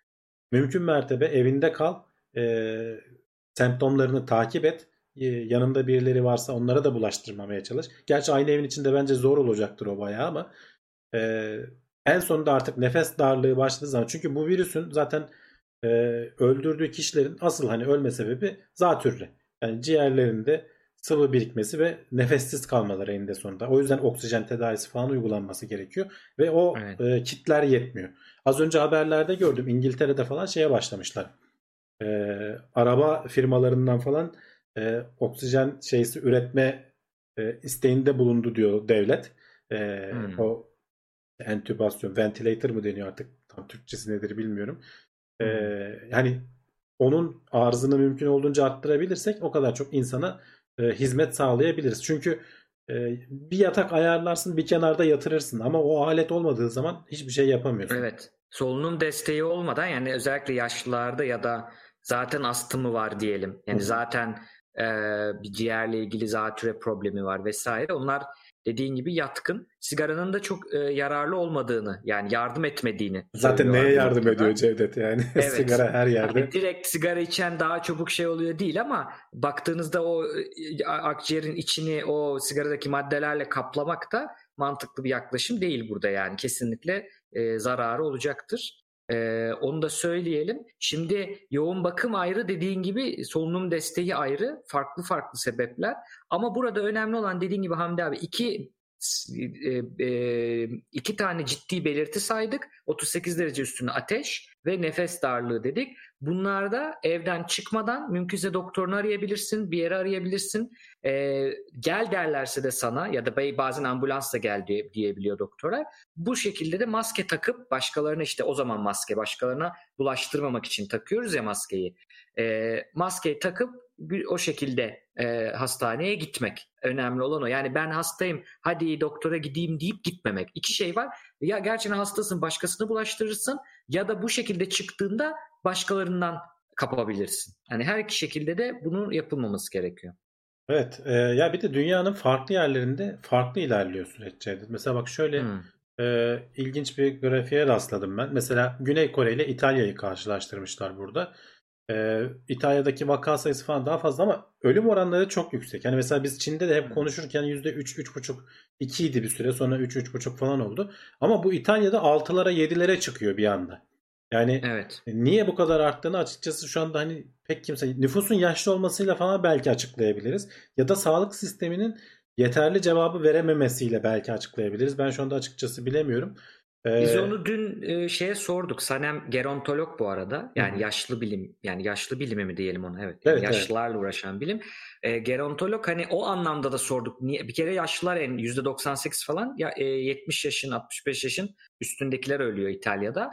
S2: Mümkün mertebe evinde kal. E, semptomlarını takip et. E, yanında birileri varsa onlara da bulaştırmamaya çalış. Gerçi aynı evin içinde bence zor olacaktır o bayağı ama e, en sonunda artık nefes darlığı başladığı zaman çünkü bu virüsün zaten e, öldürdüğü kişilerin asıl hani ölme sebebi zatürre. Yani ciğerlerinde sıvı birikmesi ve nefessiz kalmaları eninde sonunda. O yüzden oksijen tedavisi falan uygulanması gerekiyor ve o
S3: Evet.
S2: e, kitler yetmiyor. Az önce haberlerde gördüm İngiltere'de falan şeye başlamışlar. E, araba firmalarından falan e, oksijen şeysi üretme e, isteğinde bulundu diyor devlet. E,
S3: Hmm.
S2: O entübasyon, ventilator mı deniyor artık tam Türkçesi nedir bilmiyorum. E, yani onun arzını mümkün olduğunca arttırabilirsek o kadar çok insana e, hizmet sağlayabiliriz. Çünkü e, bir yatak ayarlarsın bir kenarda yatırırsın ama o alet olmadığı zaman hiçbir şey yapamıyorsun.
S3: Evet. Solunum desteği olmadan yani özellikle yaşlılarda ya da zaten astımı var diyelim. Yani
S2: hı.
S3: zaten e, bir ciğerle ilgili zatüre problemi var vesaire. Onlar dediğin gibi yatkın. Sigaranın da çok e, yararlı olmadığını yani yardım etmediğini
S2: Zaten neye yardım
S3: noktada.
S2: ediyor Cevdet yani?
S3: Evet.
S2: Sigara her yerde.
S3: Yani direkt sigara içen daha çabuk şey oluyor değil ama baktığınızda o e, akciğerin içini o sigaradaki maddelerle kaplamak da mantıklı bir yaklaşım değil burada yani kesinlikle e, zararı olacaktır. E, onu da söyleyelim. Şimdi yoğun bakım ayrı dediğin gibi solunum desteği ayrı farklı farklı sebepler ama burada önemli olan dediğin gibi Hamdi abi iki e, e, iki tane ciddi belirti saydık. 38 derece üstüne ateş ve nefes darlığı dedik. Bunlarda evden çıkmadan mümkünse doktorunu arayabilirsin, bir yere arayabilirsin. Ee, gel derlerse de sana ya da bazen ambulansla gel diye, diyebiliyor doktora. Bu şekilde de maske takıp başkalarına işte o zaman maske başkalarına bulaştırmamak için takıyoruz ya maskeyi. Ee, maskeyi takıp o şekilde e, hastaneye gitmek. Önemli olan o. Yani ben hastayım hadi doktora gideyim deyip gitmemek. İki şey var. Ya gerçekten hastasın başkasını bulaştırırsın ya da bu şekilde çıktığında başkalarından kapabilirsin. Yani her iki şekilde de bunun yapılmaması gerekiyor.
S2: Evet. e, ya bir de dünyanın farklı yerlerinde farklı ilerliyor süreç Cevdet. Mesela bak şöyle
S3: Hmm.
S2: e, ilginç bir grafiğe rastladım ben. Mesela Güney Kore ile İtalya'yı karşılaştırmışlar burada. E, İtalya'daki vaka sayısı falan daha fazla ama ölüm oranları çok yüksek. Yani mesela biz Çin'de de hep konuşurken %3, 3,5, 2 idi bir süre sonra 3, 3,5 falan oldu. Ama bu İtalya'da 6'lara 7'lere çıkıyor bir anda. Yani
S3: Evet.
S2: Niye bu kadar arttığını açıkçası şu anda hani pek kimse nüfusun yaşlı olmasıyla falan belki açıklayabiliriz. Ya da sağlık sisteminin yeterli cevabı verememesiyle belki açıklayabiliriz. Ben şu anda açıkçası bilemiyorum. Ee,
S3: Biz onu dün e, şeye sorduk. Sanem gerontolog bu arada. Yani
S2: Hı
S3: yaşlı bilim yani yaşlı bilimi mi diyelim ona evet. Yani
S2: Evet, evet.
S3: yaşlılarla uğraşan bilim. E, gerontolog hani o anlamda da sorduk. Niye bir kere yaşlılar en %98 falan ya e, 70 yaşın 65 yaşın üstündekiler ölüyor İtalya'da.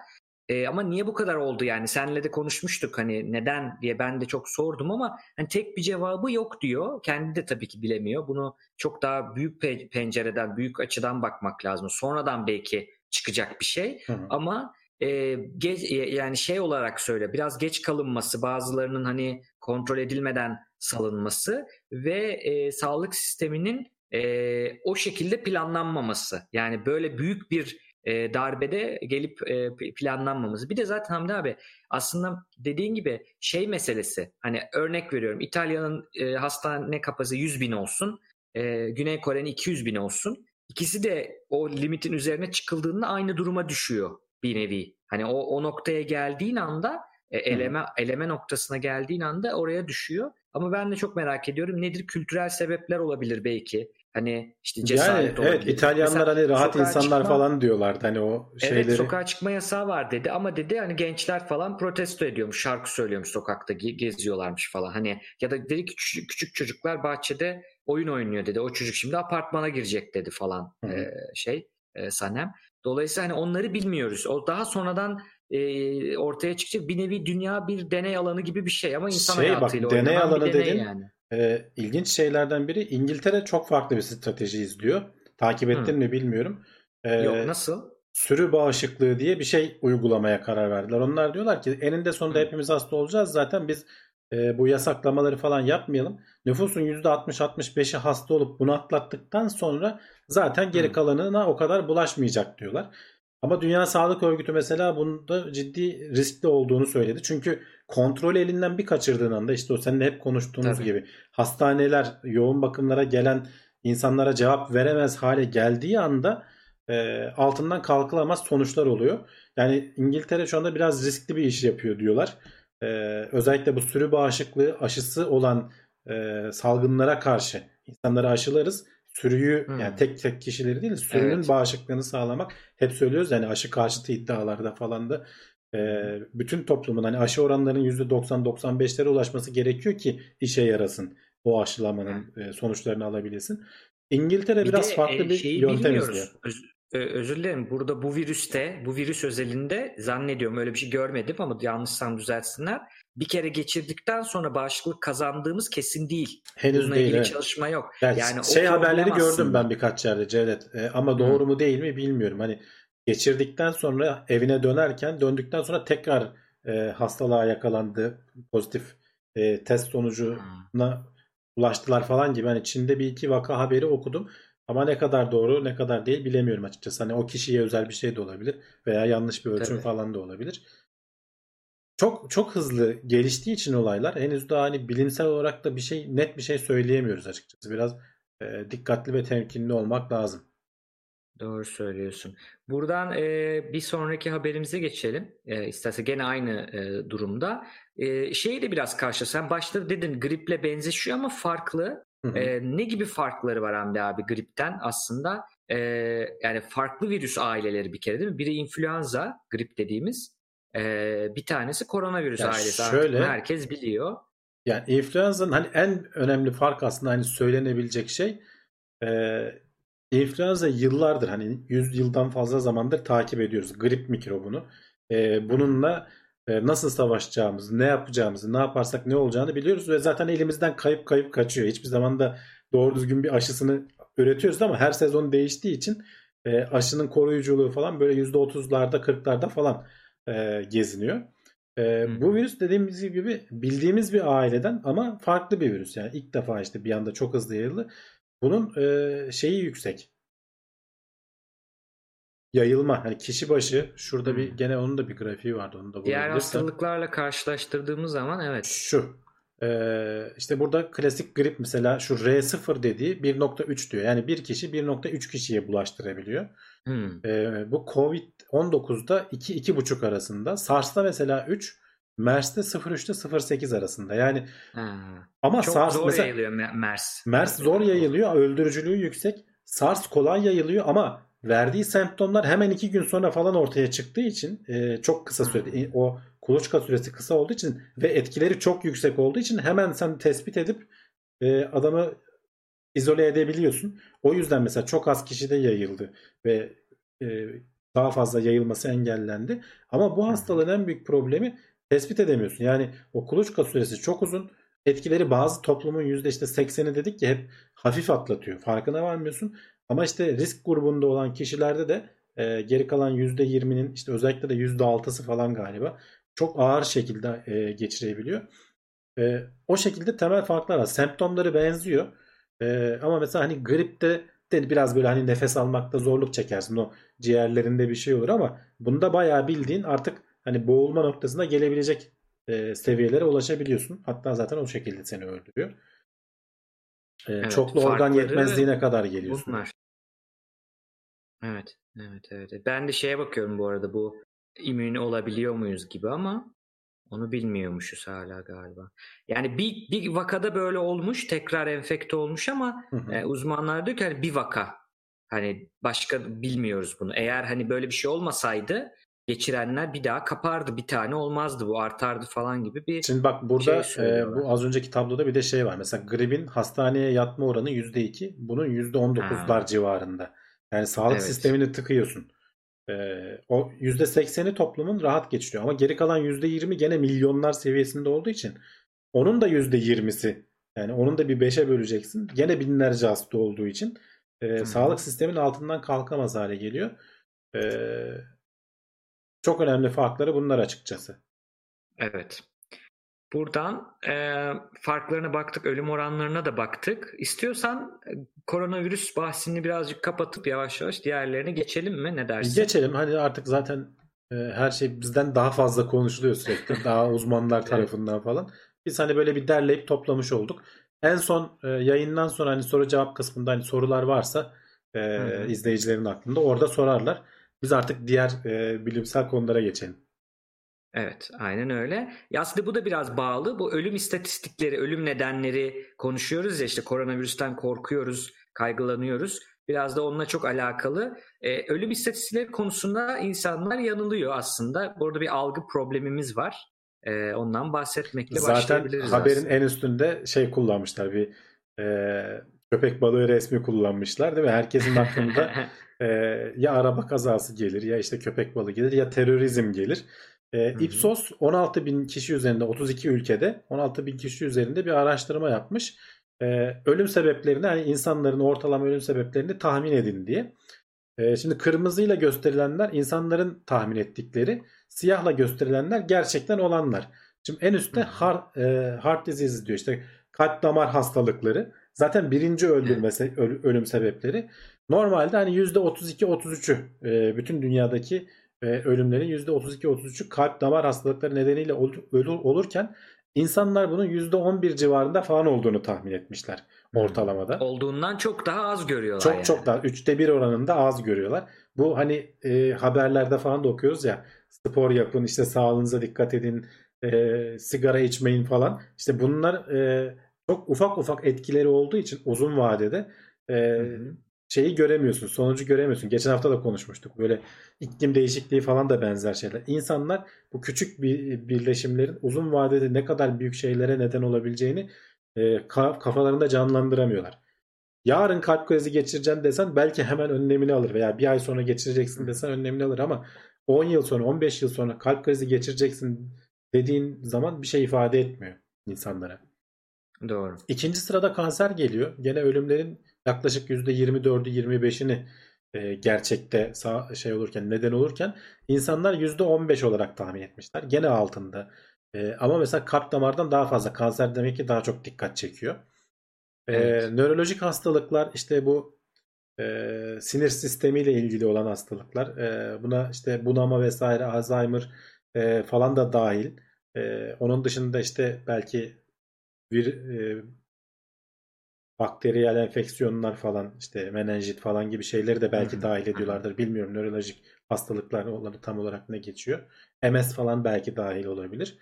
S3: E, ama niye bu kadar oldu yani senle de konuşmuştuk hani neden diye ben de çok sordum ama hani tek bir cevabı yok diyor. Kendi de tabii ki bilemiyor. Bunu çok daha büyük pe- pencereden, büyük açıdan bakmak lazım. Sonradan belki çıkacak bir şey.
S2: hı hı.
S3: Ama e, ge- e, yani şey olarak söyle biraz geç kalınması, bazılarının hani kontrol edilmeden salınması ve e, sağlık sisteminin e, o şekilde planlanmaması. Yani böyle büyük bir e, darbede gelip e, planlanmaması. Bir de zaten Hamdi abi aslında dediğin gibi şey meselesi hani örnek veriyorum İtalya'nın e, hastane kapasitesi 100 bin olsun e, Güney Kore'nin 200 bin olsun. İkisi de o limitin üzerine çıkıldığında aynı duruma düşüyor bir nevi. Hani o, o noktaya geldiğin anda e, eleme eleme noktasına geldiğin anda oraya düşüyor. Ama ben de çok merak ediyorum nedir kültürel sebepler olabilir belki. Hani işte cesaret
S2: yani,
S3: olabilir.
S2: Evet İtalyanlar
S3: Mesela
S2: hani rahat insanlar
S3: çıkma-
S2: falan diyorlardı hani o şeyleri.
S3: Evet sokağa çıkma yasağı var dedi ama dedi hani gençler falan protesto ediyormuş şarkı söylüyormuş sokakta ge- geziyorlarmış falan hani ya da dedi ki küçük, küçük çocuklar bahçede oyun oynuyor dedi o çocuk şimdi apartmana girecek dedi falan
S2: Hı hı.
S3: e, şey e, Sanem. Dolayısıyla hani onları bilmiyoruz o daha sonradan e, ortaya çıkacak bir nevi dünya bir deney alanı gibi bir şey ama insan
S2: Şey, bak,
S3: hayatıyla
S2: deney
S3: oynanan
S2: alanı
S3: bir deney
S2: dedin.
S3: yani.
S2: Ee, ilginç şeylerden biri İngiltere çok farklı bir strateji izliyor. Takip ettin
S3: Hı.
S2: mi bilmiyorum. Ee,
S3: Yok nasıl?
S2: sürü bağışıklığı diye bir şey uygulamaya karar verdiler. Onlar diyorlar ki eninde sonunda
S3: Hı.
S2: hepimiz hasta olacağız. Zaten biz e, bu yasaklamaları falan yapmayalım. Nüfusun %60-65'i hasta olup bunu atlattıktan sonra zaten geri kalanına o kadar bulaşmayacak diyorlar. Ama Dünya Sağlık Örgütü mesela bunda ciddi riskli olduğunu söyledi. Çünkü kontrol elinden bir kaçırdığın anda işte o seninle hep konuştuğumuz
S3: Tabii.
S2: gibi hastaneler yoğun bakımlara gelen insanlara cevap veremez hale geldiği anda e, altından kalkılamaz sonuçlar oluyor. Yani İngiltere şu anda biraz riskli bir iş yapıyor diyorlar. E, özellikle bu sürü bağışıklığı aşısı olan e, salgınlara karşı insanları aşılarız. Sürüyü
S3: Hmm.
S2: yani tek tek kişileri değil sürünün
S3: Evet.
S2: bağışıklığını sağlamak hep söylüyoruz yani aşı karşıtı iddialarda falan da e, bütün toplumun hani aşı oranlarının %90-95'lere ulaşması gerekiyor ki işe yarasın o aşılamanın e, sonuçlarını alabilesin. İngiltere
S3: Bir
S2: biraz
S3: de,
S2: farklı
S3: e,
S2: bir yöntem izliyor.
S3: Öz- e, özür dilerim. Burada bu virüste, bu virüs özelinde zannediyorum öyle bir şey görmedim ama yanlışsam düzeltsinler. Bir kere geçirdikten sonra bağışıklık kazandığımız kesin değil.
S2: Henüz
S3: Bununla
S2: değil.
S3: ilgili
S2: evet.
S3: çalışma yok.
S2: Yani,
S3: Yani
S2: şey haberleri gördüm
S3: aslında.
S2: ben birkaç yerde Cevdet. E, ama doğru mu değil mi bilmiyorum. Hani geçirdikten sonra evine dönerken döndükten sonra tekrar e, hastalığa yakalandı. Pozitif e, test sonucuna ulaştılar falan gibi. Hani Çin'de bir iki vaka haberi okudum. Ama ne kadar doğru ne kadar değil bilemiyorum açıkçası. Hani o kişiye özel bir şey de olabilir veya yanlış bir ölçüm
S3: Tabii.
S2: falan da olabilir. Çok çok hızlı geliştiği için olaylar henüz daha hani bilimsel olarak da bir şey net bir şey söyleyemiyoruz açıkçası. Biraz e, dikkatli ve temkinli olmak lazım.
S3: Doğru söylüyorsun. Buradan e, bir sonraki haberimize geçelim. E, isterse gene aynı e, durumda. E, şeyi de biraz karşı. Sen başta dedin griple benzeşiyor ama farklı.
S2: Hı hı.
S3: E, ne gibi farkları var Hamdi abi gripten aslında? E, yani farklı virüs aileleri bir kere değil mi? Biri influenza, grip dediğimiz. E, bir tanesi koronavirüs
S2: Ya
S3: ailesi.
S2: şöyle-
S3: Artık herkes biliyor.
S2: Yani influenza'nın hani en önemli fark aslında hani söylenebilecek şey e, influenza yıllardır hani 100 yıldan fazla zamandır takip ediyoruz grip mikrobunu. E, bununla nasıl savaşacağımızı, ne yapacağımızı, ne yaparsak ne olacağını biliyoruz ve zaten elimizden kayıp kayıp kaçıyor. Hiçbir zaman da doğru düzgün bir aşısını üretiyoruz ama her sezon değiştiği için e, aşının koruyuculuğu falan böyle %30'larda 40'larda falan e, geziniyor. Ee,
S3: Hı.
S2: bu virüs dediğimiz gibi bildiğimiz bir aileden ama farklı bir virüs. Yani ilk defa işte bir anda çok hızlı yayıldı. Bunun e, şeyi yüksek. Yayılma. Hani kişi başı şurada
S3: Hı.
S2: bir gene onun da bir grafiği vardı. Onu da
S3: Diğer hastalıklarla karşılaştırdığımız zaman evet.
S2: Şu. Ee, işte burada klasik grip mesela şu R0 dediği 1.3 diyor. Yani bir kişi 1.3 kişiye bulaştırabiliyor.
S3: Hmm.
S2: Ee, bu Covid-19'da 2-2.5 arasında. SARS'ta mesela 3, MERS'te 0.3'te 0.8 arasında. Yani
S3: Ha.
S2: ama
S3: Çok
S2: SARS
S3: zor
S2: mesela
S3: yayılıyor Me- MERS.
S2: MERS zor yayılıyor, öldürücülüğü yüksek. SARS kolay yayılıyor ama verdiği semptomlar hemen 2 gün sonra falan ortaya çıktığı için e, çok kısa sürede e, o kuluçka süresi kısa olduğu için ve etkileri çok yüksek olduğu için hemen sen tespit edip e, adamı izole edebiliyorsun. O yüzden mesela çok az kişide yayıldı ve e, daha fazla yayılması engellendi. Ama bu hastalığın en büyük problemi tespit edemiyorsun. Yani o kuluçka süresi çok uzun. Etkileri bazı toplumun yüzde işte 80'i dedik ki hep hafif atlatıyor. Farkına varmıyorsun. Ama işte risk grubunda olan kişilerde de e, geri kalan %20'nin işte özellikle de %6'sı falan galiba çok ağır şekilde e, geçirebiliyor. E, o şekilde temel farklar var. Semptomları benziyor. Ee, ama mesela hani gripte de biraz böyle hani nefes almakta zorluk çekersin. O ciğerlerinde bir şey olur ama bunda bayağı bildiğin artık hani boğulma noktasına gelebilecek e, seviyelere ulaşabiliyorsun. Hatta zaten o şekilde seni öldürüyor. Ee,
S3: Evet,
S2: çoklu organ yetmezliğine kadar geliyorsun.
S3: Bunlar. Evet, evet, evet. Ben de şeye bakıyorum bu arada bu immün olabiliyor muyuz gibi ama onu bilmiyormuşuz hala galiba. Yani bir, bir vakada böyle olmuş, tekrar enfekte olmuş ama
S2: Hı hı.
S3: e, uzmanlar diyor ki hani bir vaka. Hani başka bilmiyoruz bunu. Eğer hani böyle bir şey olmasaydı geçirenler bir daha kapardı. Bir tane olmazdı bu artardı falan gibi bir
S2: Şimdi bak burada
S3: şey
S2: e, bu az önceki tabloda bir de şey var. Mesela gripin hastaneye yatma oranı %2. Bunun %19'lar
S3: Ha.
S2: civarında. Yani sağlık
S3: Evet.
S2: sistemini tıkıyorsun. E, o %80'i toplumun rahat geçiriyor. Ama geri kalan %20 gene milyonlar seviyesinde olduğu için onun da %20'si yani onun da bir 5'e böleceksin. Gene binlerce hasta olduğu için e,
S3: Hı.
S2: sağlık sistemin altından kalkamaz hale geliyor. E, çok önemli farkları bunlar açıkçası.
S3: Evet. Buradan e, farklarına baktık, ölüm oranlarına da baktık. İstiyorsan e, koronavirüs bahsini birazcık kapatıp yavaş yavaş diğerlerine geçelim mi? Ne dersin?
S2: Geçelim. Hani artık zaten e, her şey bizden daha fazla konuşuluyor sürekli. Daha uzmanlar tarafından falan. Biz hani böyle bir derleyip toplamış olduk. En son e, yayından sonra hani soru cevap kısmında hani sorular varsa e, izleyicilerin aklında orada sorarlar. Biz artık diğer e, bilimsel konulara geçelim.
S3: Evet, aynen öyle. Ya aslında bu da biraz bağlı. Bu ölüm istatistikleri, ölüm nedenleri konuşuyoruz ya işte koronavirüsten korkuyoruz, kaygılanıyoruz. Biraz da onunla çok alakalı. E, ölüm istatistikleri konusunda insanlar yanılıyor aslında. Burada bir algı problemimiz var. E, ondan bahsetmekle
S2: Zaten
S3: başlayabiliriz
S2: haberin
S3: aslında.
S2: en üstünde şey kullanmışlar bir e, köpek balığı resmi kullanmışlar değil mi? Herkesin aklında e, ya araba kazası gelir ya işte köpek balığı gelir ya terörizm gelir. E. Ipsos 16 bin kişi üzerinde 32 ülkede 16 bin kişi üzerinde bir araştırma yapmış. E, ölüm sebeplerini hani insanların ortalama ölüm sebeplerini tahmin edin diye. E, şimdi kırmızıyla gösterilenler insanların tahmin ettikleri, siyahla gösterilenler gerçekten olanlar. Şimdi en üstte heart, e, heart disease diyor işte kalp damar hastalıkları. Zaten birinci öldürme ölüm sebepleri. Normalde hani %32-33'ü e, bütün dünyadaki e, ölümlerin %32-33'ü kalp damar hastalıkları nedeniyle ölür, olurken insanlar bunun %11 civarında falan olduğunu tahmin etmişler ortalamada.
S3: Olduğundan çok daha az görüyorlar
S2: Çok
S3: yani.
S2: çok daha üçte bir oranında az görüyorlar. Bu hani e, haberlerde falan da okuyoruz ya spor yapın işte sağlığınıza dikkat edin e, sigara içmeyin falan. İşte bunlar e, çok ufak ufak etkileri olduğu için uzun vadede e,
S3: Hı hı.
S2: Şeyi göremiyorsun. Sonucu göremiyorsun. Geçen hafta da konuşmuştuk. Böyle iklim değişikliği falan da benzer şeyler. İnsanlar bu küçük bir birleşimlerin uzun vadede ne kadar büyük şeylere neden olabileceğini e, ka- kafalarında canlandıramıyorlar. Yarın kalp krizi geçireceğim desen belki hemen önlemini alır veya bir ay sonra geçireceksin desen önlemini alır ama 10 yıl sonra 15 yıl sonra kalp krizi geçireceksin dediğin zaman bir şey ifade etmiyor insanlara.
S3: Doğru.
S2: İkinci sırada kanser geliyor. Gene ölümlerin yaklaşık %24'ü 25'ini e, gerçekte sağ, şey olurken neden olurken insanlar %15 olarak tahmin etmişler. Gene altında. E, ama mesela kalp damardan daha fazla kanser demek ki daha çok dikkat çekiyor. E,
S3: Evet.
S2: nörolojik hastalıklar işte bu e, sinir sistemiyle ilgili olan hastalıklar. E, buna işte bunama vesaire Alzheimer e, falan da dahil. E, onun dışında işte belki bir e, bakteriyel enfeksiyonlar falan işte menenjit falan gibi şeyleri de belki dahil ediyorlardır. Bilmiyorum nörolojik hastalıklar onları tam olarak ne geçiyor. MS falan belki dahil olabilir.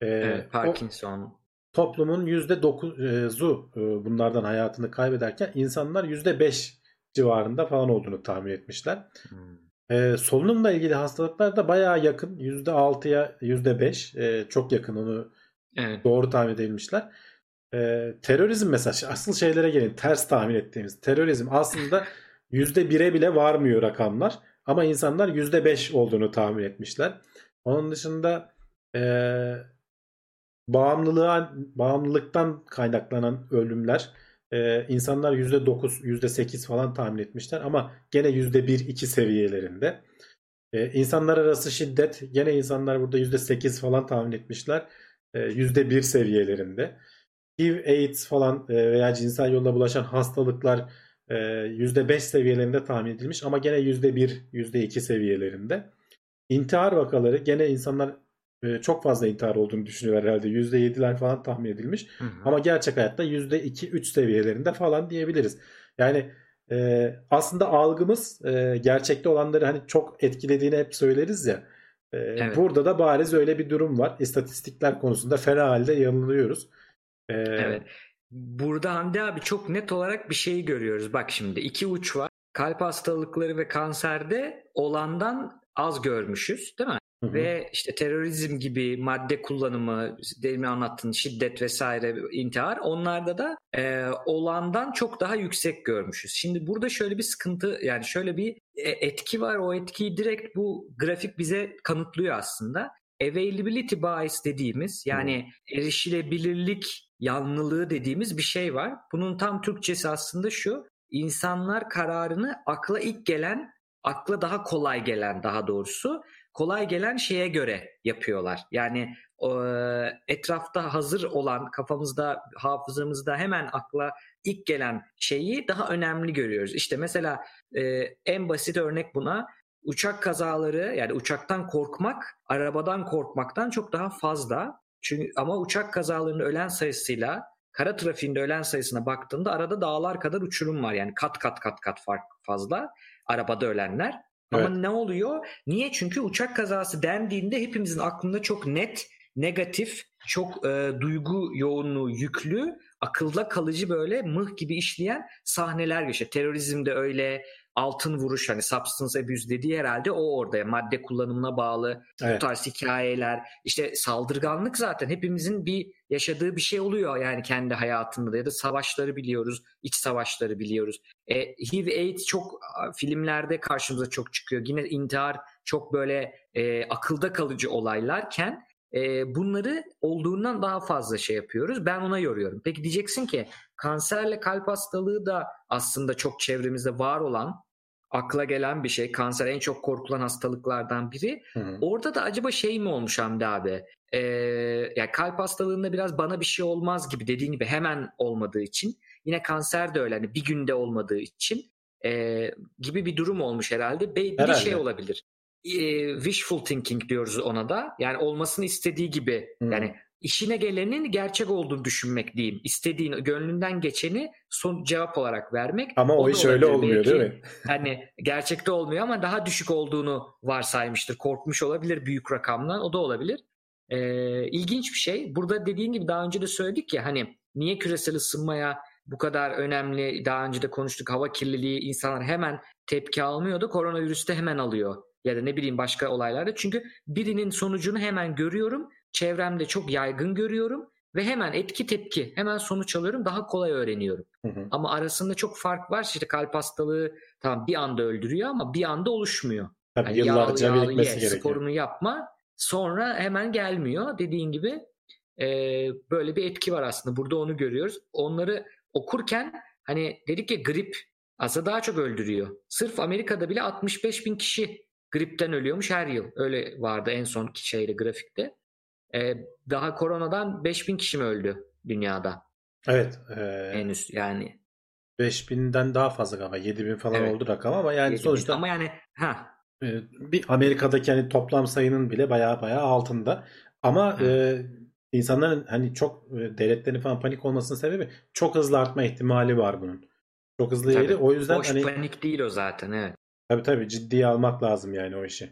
S2: E,
S3: Evet,
S2: o
S3: Parkinson.
S2: toplumun %9'u e, bunlardan hayatını kaybederken insanlar %5 civarında falan olduğunu tahmin etmişler.
S3: Hmm.
S2: E, solunumla ilgili hastalıklar da bayağı yakın. %6'ya %5 e, çok yakın onu
S3: Evet.
S2: doğru tahmin edilmişler. E, terörizm mesela asıl şeylere gelin ters tahmin ettiğimiz terörizm aslında %1'e bile varmıyor rakamlar ama insanlar %5 olduğunu tahmin etmişler. Onun dışında e, bağımlılığa bağımlılıktan kaynaklanan ölümler e, insanlar %9 %8 falan tahmin etmişler ama gene %1-2 seviyelerinde. E, insanlar arası şiddet gene insanlar burada %8 falan tahmin etmişler. E, %1 seviyelerinde. HIV, AIDS falan e, veya cinsel yolla bulaşan hastalıklar e, %5 seviyelerinde tahmin edilmiş ama gene %1, %2 seviyelerinde. İntihar vakaları gene insanlar e, çok fazla intihar olduğunu düşünüyorlar herhalde. %7'ler falan tahmin edilmiş.
S3: Hı hı.
S2: Ama gerçek hayatta %2-3 seviyelerinde falan diyebiliriz. Yani e, aslında algımız e, gerçekte olanları hani çok etkilediğini hep söyleriz ya. E,
S3: Evet.
S2: Burada da bariz öyle bir durum var. İstatistikler konusunda fena halde yanılıyoruz. E,
S3: Evet. Burada Hamdi abi çok net olarak bir şeyi görüyoruz. Bak şimdi iki uç var. Kalp hastalıkları ve kanserde olandan az görmüşüz değil mi?
S2: hı hı.
S3: Ve işte terörizm gibi madde kullanımı, demin anlattığın şiddet vesaire, intihar onlarda da e, olandan çok daha yüksek görmüşüz. Şimdi burada şöyle bir sıkıntı yani şöyle bir e, etki var. O etkiyi direkt bu grafik bize kanıtlıyor aslında. Availability bias dediğimiz yani erişilebilirlik yanlılığı dediğimiz bir şey var. Bunun tam Türkçesi aslında şu. İnsanlar kararını akla ilk gelen, akla daha kolay gelen daha doğrusu kolay gelen şeye göre yapıyorlar. Yani etrafta hazır olan kafamızda, hafızamızda hemen akla ilk gelen şeyi daha önemli görüyoruz. İşte mesela e, en basit örnek buna uçak kazaları yani uçaktan korkmak arabadan korkmaktan çok daha fazla. Çünkü ama uçak kazalarının ölen sayısıyla kara trafiğinde ölen sayısına baktığında arada dağlar kadar uçurum var. Yani kat kat kat kat fark fazla arabada ölenler. Ama
S2: Evet.
S3: ne oluyor? Niye? Çünkü uçak kazası dendiğinde hepimizin aklında çok net, negatif, çok e, duygu yoğunluğu yüklü, akılda kalıcı böyle mıh gibi işleyen sahneler geçiyor. Terörizmde öyle, altın vuruş hani substance abuse dediği herhalde o orada. Madde kullanımına bağlı bu
S2: Evet.
S3: tarz hikayeler. İşte saldırganlık zaten hepimizin bir yaşadığı bir şey oluyor. Yani kendi hayatında da ya da savaşları biliyoruz iç savaşları biliyoruz. E, HIV AIDS çok filmlerde karşımıza çok çıkıyor. Yine intihar çok böyle e, akılda kalıcı olaylarken e, bunları olduğundan daha fazla şey yapıyoruz. Ben ona yoruyorum. Peki diyeceksin ki kanserle kalp hastalığı da aslında çok çevremizde var olan akla gelen bir şey. Kanser en çok korkulan hastalıklardan biri.
S2: Hı.
S3: Orada da acaba şey mi olmuş Hamdi abi? Ee, yani kalp hastalığında biraz bana bir şey olmaz gibi dediğin gibi hemen olmadığı için. Yine kanser de öyle hani bir günde olmadığı için ee, gibi bir durum olmuş herhalde. Bir de
S2: Herhalde.
S3: şey olabilir. Ee, wishful thinking diyoruz ona da. Yani olmasını istediği gibi.
S2: Hı.
S3: Yani işine gelenin gerçek olduğunu düşünmek diyeyim. İstediğin, gönlünden geçeni son cevap olarak vermek.
S2: Ama o iş öyle olmuyor
S3: belki.
S2: değil mi?
S3: Hani gerçekte olmuyor ama daha düşük olduğunu varsaymıştır. Korkmuş olabilir büyük rakamdan. O da olabilir. Ee, ilginç bir şey. Burada dediğin gibi daha önce de söyledik ya hani niye küresel ısınmaya bu kadar önemli daha önce de konuştuk hava kirliliği insanlar hemen tepki almıyordu. Koronavirüste hemen alıyor. Ya da ne bileyim başka olaylarda. Çünkü birinin sonucunu hemen görüyorum. Çevremde çok yaygın görüyorum. Ve hemen etki tepki hemen sonuç alıyorum. Daha kolay öğreniyorum.
S2: Hı hı.
S3: Ama arasında çok fark var. İşte kalp hastalığı tamam bir anda öldürüyor ama bir anda oluşmuyor.
S2: Tabii
S3: Hani
S2: yıllarca
S3: yağlı yağlı
S2: birikmesi
S3: ye,
S2: gerekiyor.
S3: sporunu yapma sonra hemen gelmiyor. Dediğin gibi e, böyle bir etki var aslında. Burada onu görüyoruz. Onları okurken hani dedik ya grip aslında daha çok öldürüyor. Sırf Amerika'da bile 65 bin kişi gripten ölüyormuş her yıl. Öyle vardı en son şeyde grafikte. E, daha koronadan 5 bin kişi mi öldü dünyada
S2: Evet. E,
S3: henüz yani.
S2: 5000'den daha fazla galiba. 7000 falan
S3: Evet.
S2: oldu rakam ama yani
S3: 7 bin.
S2: sonuçta
S3: Ama yani ha
S2: e, bir Amerika'daki hani toplam sayının bile bayağı bayağı altında. Ama
S3: Hı.
S2: e, insanların hani çok e, devletlerin falan panik olmasının sebebi çok hızlı artma ihtimali var bunun. Çok hızlı
S3: Tabii.
S2: yeri. O yüzden
S3: boş
S2: hani
S3: panik değil o zaten evet.
S2: tabii tabii ciddiye almak lazım yani o işi.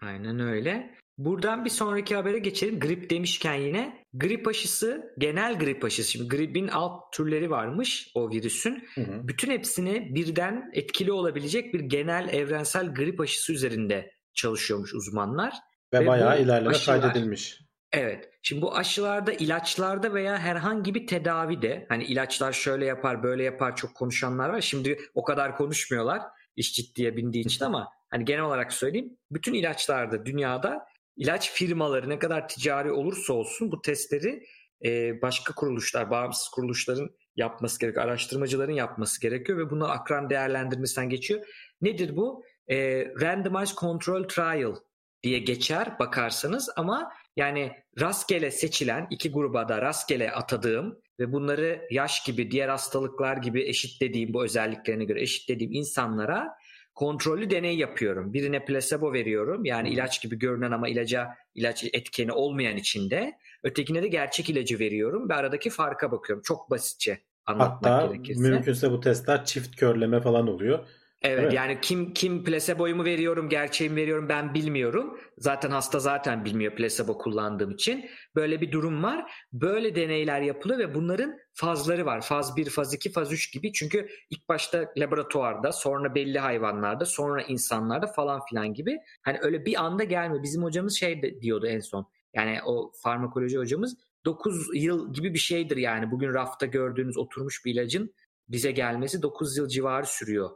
S3: Aynen öyle. Buradan bir sonraki habere geçelim. Grip demişken yine grip aşısı, genel grip aşısı. Şimdi gripin alt türleri varmış o virüsün.
S2: Hı hı.
S3: Bütün hepsini birden etkili olabilecek bir genel evrensel grip aşısı üzerinde çalışıyormuş uzmanlar.
S2: Ve,
S3: Ve
S2: bayağı ilerleme
S3: aşılar-
S2: kaydedilmiş.
S3: Evet. Şimdi bu aşılarda, ilaçlarda veya herhangi bir tedavide hani ilaçlar şöyle yapar, böyle yapar çok konuşanlar var. Şimdi o kadar konuşmuyorlar iş ciddiye bindiği için ama hani genel olarak söyleyeyim. Bütün ilaçlarda dünyada ilaç firmaları ne kadar ticari olursa olsun bu testleri e, başka kuruluşlar, bağımsız kuruluşların yapması gerekiyor. Araştırmacıların yapması gerekiyor ve bunlar akran değerlendirmesinden geçiyor. Nedir bu? E, randomized control trial diye geçer bakarsanız ama Yani rastgele seçilen iki gruba da rastgele atadığım ve bunları yaş gibi diğer hastalıklar gibi eşitlediğim bu özelliklerine göre eşitlediğim insanlara kontrollü deney yapıyorum. Birine placebo veriyorum. Yani ilaç gibi görünen ama ilaca ilaç etkeni olmayan içinde. Ötekine de gerçek ilacı veriyorum ve aradaki farka bakıyorum. Çok basitçe anlatmak
S2: Hatta
S3: gerekirse.
S2: mümkünse bu testler çift körleme falan oluyor.
S3: Evet yani kim kim placebo'yu mu veriyorum, gerçeği mi veriyorum ben bilmiyorum. Zaten hasta zaten bilmiyor placebo kullandığım için. Böyle bir durum var. Böyle deneyler yapılıyor ve bunların fazları var. Faz 1, faz 2, faz 3 gibi. Çünkü ilk başta laboratuvarda, sonra belli hayvanlarda, sonra insanlarda falan filan gibi. Hani öyle bir anda gelmiyor. Bizim hocamız şey de diyordu en son. Yani o farmakoloji hocamız 9 yıl gibi bir şeydir yani. Bugün rafta gördüğünüz oturmuş bir ilacın bize gelmesi 9 yıl civarı sürüyor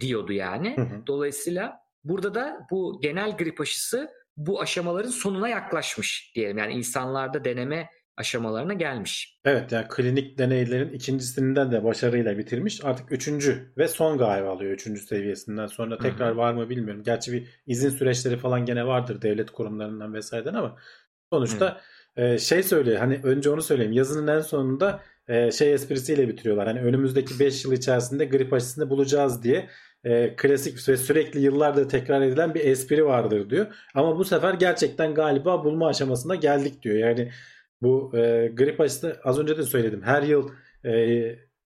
S3: diyordu yani.
S2: Hı hı.
S3: Dolayısıyla burada da bu genel grip aşısı bu aşamaların sonuna yaklaşmış diyelim. Yani insanlarda deneme aşamalarına gelmiş.
S2: Evet yani klinik deneylerin ikincisinden de başarıyla bitirmiş. Artık üçüncü ve son galiba alıyor üçüncü seviyesinden. Sonra tekrar var mı bilmiyorum. Gerçi bir izin süreçleri falan gene vardır devlet kurumlarından vesaireden ama sonuçta e, şey söylüyor hani önce onu söyleyeyim yazının en sonunda e, şey esprisiyle bitiriyorlar. Hani önümüzdeki 5 yıl içerisinde grip aşısını bulacağız diye e, klasik ve sürekli yıllardır tekrar edilen bir espri vardır diyor. Ama bu sefer gerçekten galiba bulma aşamasına geldik diyor. Yani bu e, grip aşısı az önce de söyledim. Her yıl e,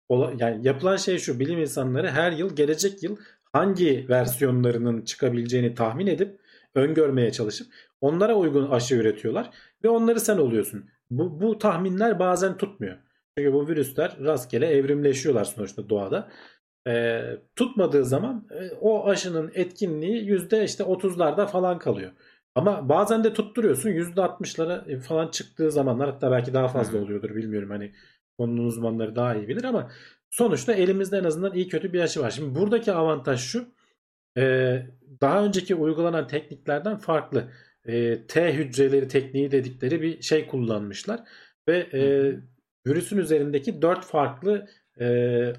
S2: ola- yani yapılan şey şu bilim insanları her yıl gelecek yıl hangi versiyonlarının çıkabileceğini tahmin edip öngörmeye çalışıp onlara uygun aşı üretiyorlar ve onları sen oluyorsun. Bu, bu tahminler bazen tutmuyor. Çünkü bu virüsler rastgele evrimleşiyorlar sonuçta doğada. E, tutmadığı zaman e, o aşının etkinliği yüzde işte 30'larda falan kalıyor. Ama bazen de tutturuyorsun %60'lara falan çıktığı zamanlar hatta belki daha fazla oluyordur bilmiyorum hani konunun uzmanları daha iyi bilir ama sonuçta elimizde en azından iyi kötü bir aşı var. Şimdi buradaki avantaj şu e, daha önceki uygulanan tekniklerden farklı E, T hücreleri tekniği dedikleri bir şey kullanmışlar ve e. virüsün üzerindeki dört farklı e,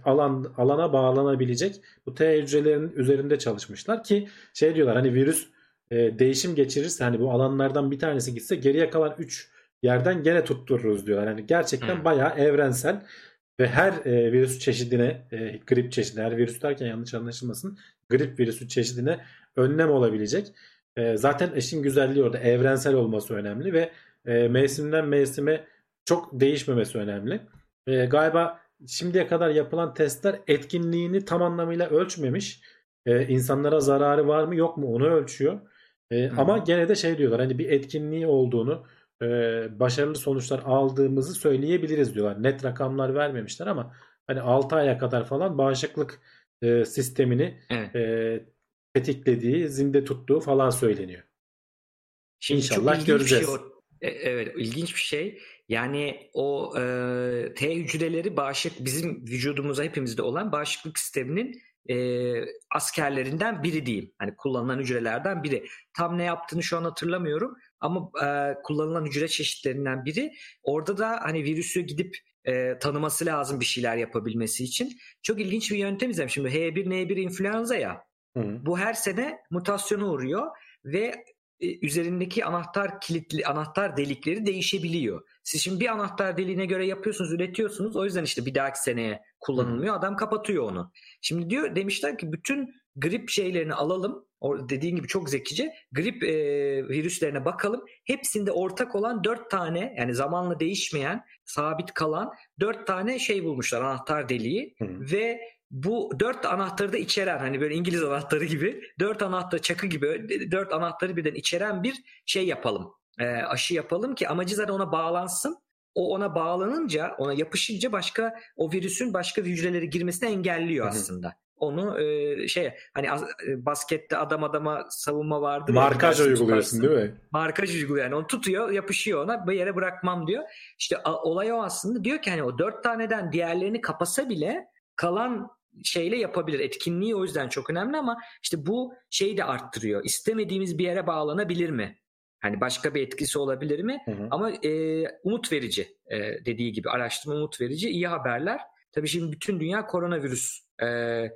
S2: alan alana bağlanabilecek bu T hücrelerinin üzerinde çalışmışlar ki şey diyorlar hani virüs e, değişim geçirirse hani bu alanlardan bir tanesi gitse geriye kalan 3 yerden gene tuttururuz diyorlar. Yani gerçekten
S3: Hı.
S2: bayağı evrensel ve her e, virüs çeşidine e, grip çeşidine her virüs derken yanlış anlaşılmasın grip virüsü çeşidine önlem olabilecek. E, zaten işin güzelliği orada evrensel olması önemli ve e, mevsimden mevsime çok değişmemesi önemli. E, galiba şimdiye kadar yapılan testler etkinliğini tam anlamıyla ölçmemiş. E, insanlara zararı var mı yok mu onu ölçüyor. E,
S3: Hı.
S2: ama gene de şey diyorlar hani bir etkinliği olduğunu e, başarılı sonuçlar aldığımızı söyleyebiliriz diyorlar. Net rakamlar vermemişler ama hani 6 aya kadar falan bağışıklık e, sistemini
S3: Evet.
S2: e, tetiklediği, zinde tuttuğu falan söyleniyor.
S3: Şimdi
S2: İnşallah göreceğiz.
S3: şey. E, Evet, ilginç bir şey. Yani o e, T hücreleri bağışık bizim vücudumuza hepimizde olan bağışıklık sisteminin e, askerlerinden biri diyeyim. Hani kullanılan hücrelerden biri. Tam ne yaptığını şu an hatırlamıyorum ama e, kullanılan hücre çeşitlerinden biri. Orada da hani virüsü gidip e, tanıması lazım bir şeyler yapabilmesi için. Çok ilginç bir yöntem izledim. Şimdi H1N1 influenza ya.
S2: Hı.
S3: Bu her sene mutasyona uğruyor ve üzerindeki anahtar kilitli anahtar delikleri değişebiliyor. Siz şimdi bir anahtar deliğine göre yapıyorsunuz, üretiyorsunuz. O yüzden işte bir dahaki seneye kullanılmıyor. Adam kapatıyor onu. Şimdi diyor demişler ki bütün grip şeylerini alalım. O dediğin gibi çok zekice. Grip e, virüslerine bakalım. Hepsinde ortak olan dört tane yani zamanla değişmeyen, sabit kalan dört tane şey bulmuşlar anahtar deliği
S2: Hı.
S3: ve bu dört anahtarı da içeren hani böyle İngiliz anahtarı gibi dört anahtar çakı gibi dört anahtarı birden içeren bir şey yapalım. E, aşı yapalım ki amacı zaten ona bağlansın. O ona bağlanınca ona yapışınca başka o virüsün başka hücreleri girmesini engelliyor
S2: Hı hı.
S3: aslında. Onu e, şey hani az- e, baskette adam adama savunma vardır. ya,
S2: Markaj uyguluyorsun
S3: tutarsın.
S2: değil mi?
S3: Markaj uyguluyor yani onu tutuyor yapışıyor ona bir yere bırakmam diyor. İşte a- olay o aslında diyor ki hani o dört taneden diğerlerini kapasa bile kalan şeyle yapabilir. Etkinliği o yüzden çok önemli ama işte bu şeyi de arttırıyor. İstemediğimiz bir yere bağlanabilir mi? Hani başka bir etkisi olabilir mi?
S2: Hı hı.
S3: Ama e, umut verici e, dediği gibi araştırma umut verici iyi haberler. Tabii şimdi bütün dünya koronavirüs e, e,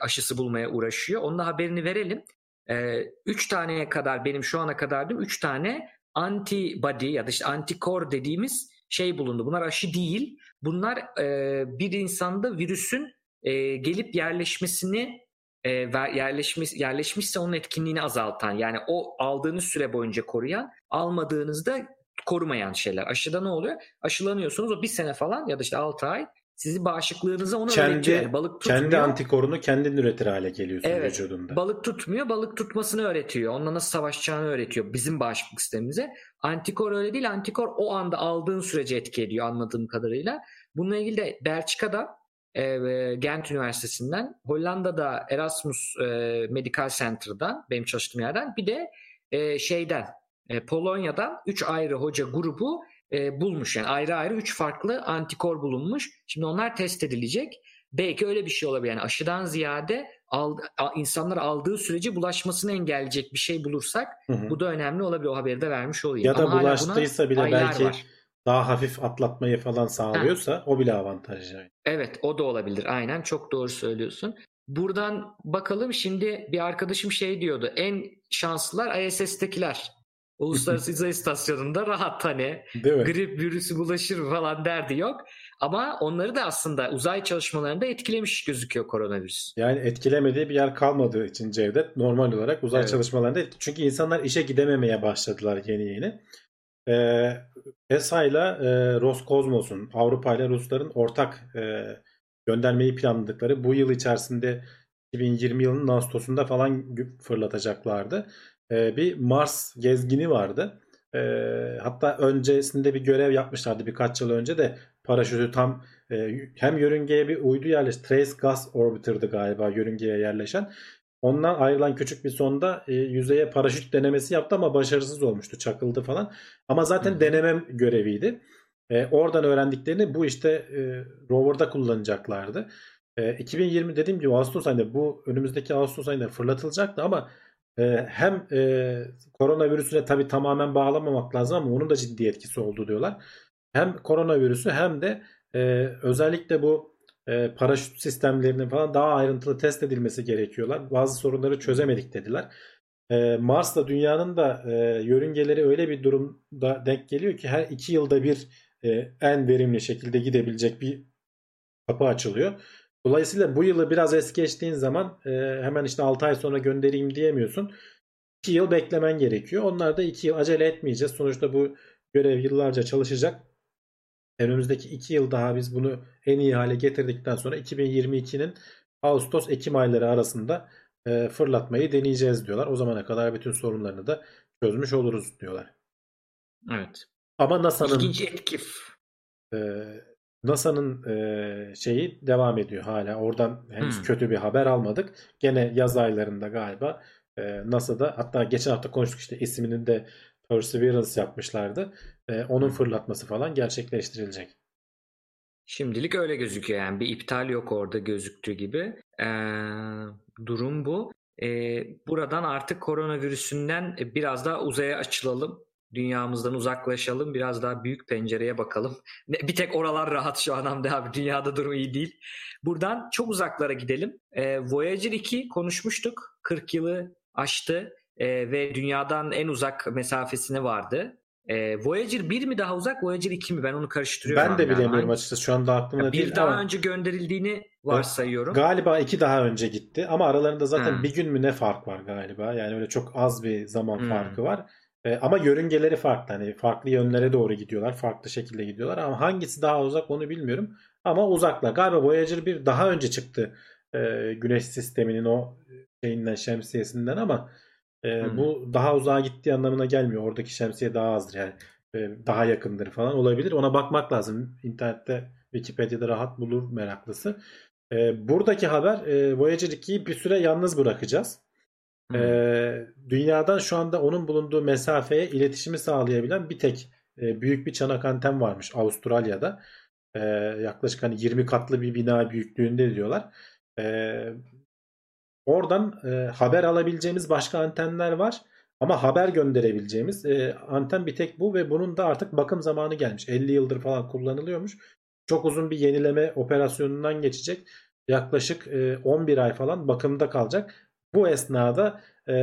S3: aşısı bulmaya uğraşıyor. Onun da haberini verelim. E, üç taneye kadar benim şu ana kadar değil? Üç tane antibody ya da işte antikor dediğimiz şey bulundu. Bunlar aşı değil. Bunlar e, bir insanda virüsün e, gelip yerleşmesini e, yerleşmiş yerleşmişse onun etkinliğini azaltan yani o aldığınız süre boyunca koruyan almadığınızda korumayan şeyler. Aşıda ne oluyor? Aşılanıyorsunuz o bir sene falan ya da işte 6 ay sizi bağışıklığınıza onu
S2: kendi,
S3: öğretiyor. Yani balık tutmuyor.
S2: Kendi antikorunu kendin üretir hale geliyorsun
S3: evet,
S2: vücudunda.
S3: Balık tutmuyor. Balık tutmasını öğretiyor. Onunla nasıl savaşacağını öğretiyor bizim bağışıklık sistemimize. Antikor öyle değil. Antikor o anda aldığın sürece etki ediyor anladığım kadarıyla. Bununla ilgili de Belçika'da e, Gent Üniversitesi'nden, Hollanda'da Erasmus e, Medical Center'dan, benim çalıştığım yerden, bir de e, şeyden, e, Polonya'dan 3 ayrı hoca grubu e, bulmuş. Yani ayrı ayrı 3 farklı antikor bulunmuş. Şimdi onlar test edilecek. Belki öyle bir şey olabilir. Yani aşıdan ziyade al, insanlar aldığı sürece bulaşmasını engelleyecek bir şey bulursak hı hı. bu da önemli olabilir. O haberi de vermiş olayım.
S2: Ya da Ama bulaştıysa bile belki var. Daha hafif atlatmayı falan sağlıyorsa ha. o bile avantaj yani.
S3: Evet o da olabilir. Aynen çok doğru söylüyorsun. Buradan bakalım şimdi bir arkadaşım şey diyordu. En şanslılar ISS'tekiler. Uluslararası Uzay İstasyonu'nda rahat hani grip virüsü bulaşır falan derdi yok. Ama onları da aslında uzay çalışmalarında etkilemiş gözüküyor koronavirüs.
S2: Yani etkilemediği bir yer kalmadığı için Cevdet normal olarak uzay evet. çalışmalarında çünkü insanlar işe gidememeye başladılar yeni yeni. Ee, ESA ile e, Roskosmos'un Avrupa ile Rusların ortak e, göndermeyi planladıkları bu yıl içerisinde 2020 yılının Ağustos'unda falan fırlatacaklardı. E, bir Mars gezgini vardı. E, hatta öncesinde bir görev yapmışlardı birkaç yıl önce de paraşütü tam e, hem yörüngeye bir uydu yerleş. Trace Gas Orbiter'dı galiba yörüngeye yerleşen. Ondan ayrılan küçük bir sonda e, yüzeye paraşüt denemesi yaptı ama başarısız olmuştu. Çakıldı falan. Ama zaten hmm. denemem göreviydi. E, oradan öğrendiklerini bu işte e, rover'da kullanacaklardı. E, 2020 dediğim gibi Ağustos ayında bu önümüzdeki Ağustos ayında fırlatılacaktı ama e, hem e, koronavirüsüne tabii tamamen bağlamamak lazım ama onun da ciddi etkisi oldu diyorlar. Hem koronavirüsü hem de e, özellikle bu e, paraşüt sistemlerinin falan daha ayrıntılı test edilmesi gerekiyorlar. Bazı sorunları çözemedik dediler. E, Mars'la dünyanın da e, yörüngeleri öyle bir durumda denk geliyor ki her iki yılda bir e, en verimli şekilde gidebilecek bir kapı açılıyor. Dolayısıyla bu yılı biraz es geçtiğin zaman e, hemen işte 6 ay sonra göndereyim diyemiyorsun. 2 yıl beklemen gerekiyor. Onlar da 2 yıl acele etmeyeceğiz. Sonuçta bu görev yıllarca çalışacak. Önümüzdeki 2 yıl daha biz bunu en iyi hale getirdikten sonra 2022'nin Ağustos-Ekim ayları arasında e, fırlatmayı deneyeceğiz diyorlar. O zamana kadar bütün sorunlarını da çözmüş oluruz diyorlar.
S3: Evet.
S2: Ama NASA'nın
S3: İkinci etki
S2: e, NASA'nın e, şeyi devam ediyor hala. Oradan henüz hmm. kötü bir haber almadık. Gene yaz aylarında galiba e, NASA'da hatta geçen hafta konuştuk işte isminin de Perseverance yapmışlardı. E, onun fırlatması falan gerçekleştirilecek.
S3: Şimdilik öyle gözüküyor yani bir iptal yok orada gözüktüğü gibi. Ee, durum bu. Ee, buradan artık koronavirüsünden biraz daha uzaya açılalım dünyamızdan uzaklaşalım. Biraz daha büyük pencereye bakalım. Bir tek oralar rahat şu an abi. Dünyada durum iyi değil. Buradan çok uzaklara gidelim. E, Voyager 2 konuşmuştuk. 40 yılı aştı e, ve dünyadan en uzak mesafesine vardı. E, Voyager 1 mi daha uzak, Voyager 2 mi? Ben onu karıştırıyorum.
S2: Ben de bilemiyorum yani. açıkçası. Şu anda aklımda değil
S3: Bir daha ama... önce gönderildiğini varsayıyorum.
S2: Galiba iki daha önce gitti ama aralarında zaten hmm. bir gün mü ne fark var galiba. Yani öyle çok az bir zaman hmm. farkı var. E, ama yörüngeleri farklı. Hani farklı yönlere doğru gidiyorlar. Farklı şekilde gidiyorlar. Ama hangisi daha uzak onu bilmiyorum. Ama uzaklar. Galiba Voyager 1 daha önce çıktı. E, güneş sisteminin o şeyinden şemsiyesinden ama e, hmm. bu daha uzağa gittiği anlamına gelmiyor. Oradaki şemsiye daha azdır yani. E, daha yakındır falan olabilir. Ona bakmak lazım. İnternette Wikipedia'da rahat bulur meraklısı. E, buradaki haber e, Voyager 2'yi bir süre yalnız bırakacağız. Ee, dünyadan şu anda onun bulunduğu mesafeye iletişimi sağlayabilen bir tek e, büyük bir çanak anten varmış Avustralya'da. Ee, yaklaşık hani 20 katlı bir bina büyüklüğünde diyorlar. Ee, oradan e, haber alabileceğimiz başka antenler var. Ama haber gönderebileceğimiz e, anten bir tek bu ve bunun da artık bakım zamanı gelmiş. 50 yıldır falan kullanılıyormuş. Çok uzun bir yenileme operasyonundan geçecek. Yaklaşık e, 11 ay falan bakımda kalacak. Bu esnada e,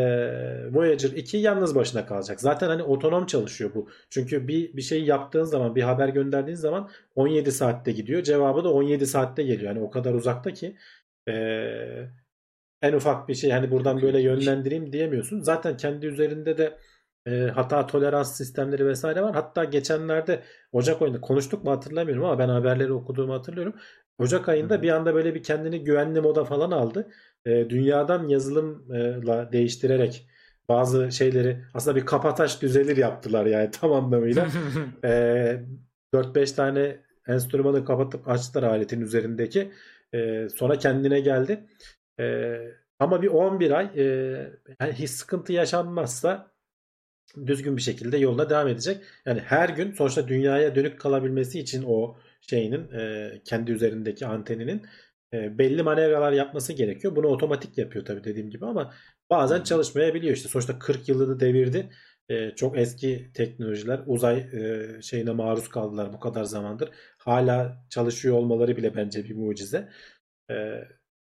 S2: Voyager 2 yalnız başına kalacak. Zaten hani otonom çalışıyor bu. Çünkü bir bir şey yaptığın zaman, bir haber gönderdiğin zaman 17 saatte gidiyor. Cevabı da 17 saatte geliyor. Yani o kadar uzakta ki e, en ufak bir şey hani buradan böyle yönlendireyim diyemiyorsun. Zaten kendi üzerinde de e, hata tolerans sistemleri vesaire var. Hatta geçenlerde Ocak ayında konuştuk mu hatırlamıyorum ama ben haberleri okuduğumu hatırlıyorum. Ocak ayında bir anda böyle bir kendini güvenli moda falan aldı. E, dünyadan yazılımla değiştirerek bazı şeyleri aslında bir kapataş düzelir yaptılar yani tam anlamıyla. e, 4-5 tane enstrümanı kapatıp açtılar aletin üzerindeki. E, sonra kendine geldi. E, ama bir 11 ay e, yani hiç sıkıntı yaşanmazsa düzgün bir şekilde yoluna devam edecek. Yani her gün sonuçta dünyaya dönük kalabilmesi için o şeyinin e, kendi üzerindeki anteninin e, belli manevralar yapması gerekiyor. Bunu otomatik yapıyor tabii dediğim gibi ama bazen çalışmayabiliyor işte. Sonuçta 40 yılı devirdi. E, çok eski teknolojiler uzay e, şeyine maruz kaldılar bu kadar zamandır. Hala çalışıyor olmaları bile bence bir mucize. E,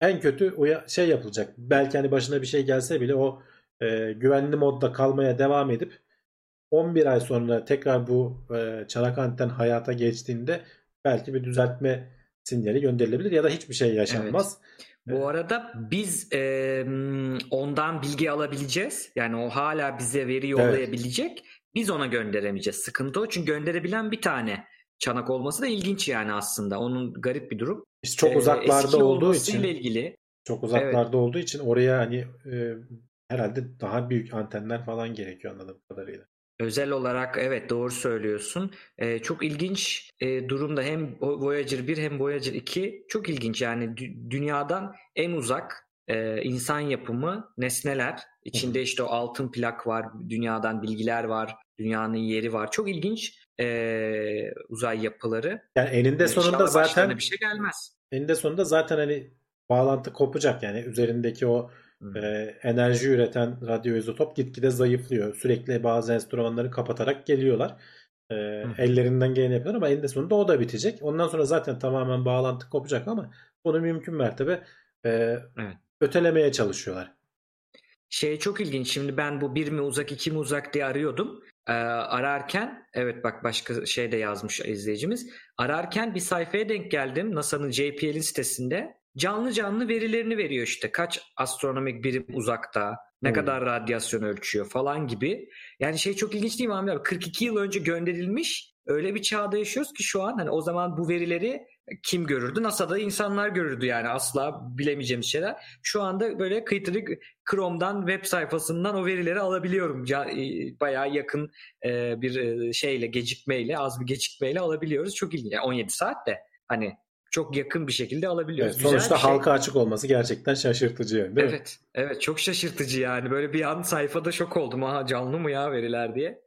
S2: en kötü şey yapılacak. Belki hani başına bir şey gelse bile o e, güvenli modda kalmaya devam edip 11 ay sonra tekrar bu e, çanak anten hayata geçtiğinde belki bir düzeltme sinyali gönderilebilir ya da hiçbir şey yaşanmaz.
S3: Bu arada biz e, ondan bilgi alabileceğiz. Yani o hala bize veri yollayabilecek. Biz ona gönderemeyeceğiz. Sıkıntı o. Çünkü gönderebilen bir tane çanak olması da ilginç yani aslında. Onun garip bir durum.
S2: Biz çok
S3: E,
S2: uzaklarda
S3: eski
S2: olduğu için
S3: ilgili.
S2: çok uzaklarda olduğu için oraya hani e, herhalde daha büyük antenler falan gerekiyor anladığım kadarıyla.
S3: Özel olarak evet doğru söylüyorsun. Ee, çok ilginç e, durumda hem Voyager 1 hem Voyager 2 çok ilginç yani dü- dünyadan en uzak e, insan yapımı nesneler. İçinde işte o altın plak var, dünyadan bilgiler var, dünyanın yeri var. Çok ilginç e, uzay yapıları.
S2: Yani eninde sonunda
S3: İnşallah
S2: zaten
S3: bir şey gelmez.
S2: eninde sonunda zaten hani bağlantı kopacak yani üzerindeki o
S3: Hmm.
S2: e, enerji üreten radyoizotop gitgide zayıflıyor. Sürekli bazı enstrümanları kapatarak geliyorlar. E, ellerinden geleni yapıyorlar ama eninde sonunda o da bitecek. Ondan sonra zaten tamamen bağlantı kopacak ama bunu mümkün mertebe e,
S3: Evet.
S2: ötelemeye çalışıyorlar.
S3: Şey çok ilginç. Şimdi ben bu bir mi uzak iki mi uzak diye arıyordum. Ee, ararken evet bak başka şey de yazmış izleyicimiz. Ararken bir sayfaya denk geldim. NASA'nın JPL'in sitesinde. Canlı canlı verilerini veriyor işte. Kaç astronomik birim uzakta, ne
S2: Hmm.
S3: kadar radyasyon ölçüyor falan gibi. Yani şey çok ilginç değil mi abi? 42 yıl önce gönderilmiş. Öyle bir çağda yaşıyoruz ki şu an hani o zaman bu verileri kim görürdü? NASA'da insanlar görürdü yani asla bilemeyeceğimiz şeyler. Şu anda böyle kıytırık Chrome'dan web sayfasından o verileri alabiliyorum. E, Bayağı yakın e, bir e, şeyle gecikmeyle az bir gecikmeyle alabiliyoruz. Çok ilginç. Yani 17 saat de hani çok yakın bir şekilde alabiliyoruz.
S2: Evet, sonuçta
S3: şey.
S2: halka açık olması gerçekten şaşırtıcı değil mi?
S3: Evet, evet çok şaşırtıcı yani. Böyle bir an sayfada şok oldum. Aha canlı mı ya veriler diye.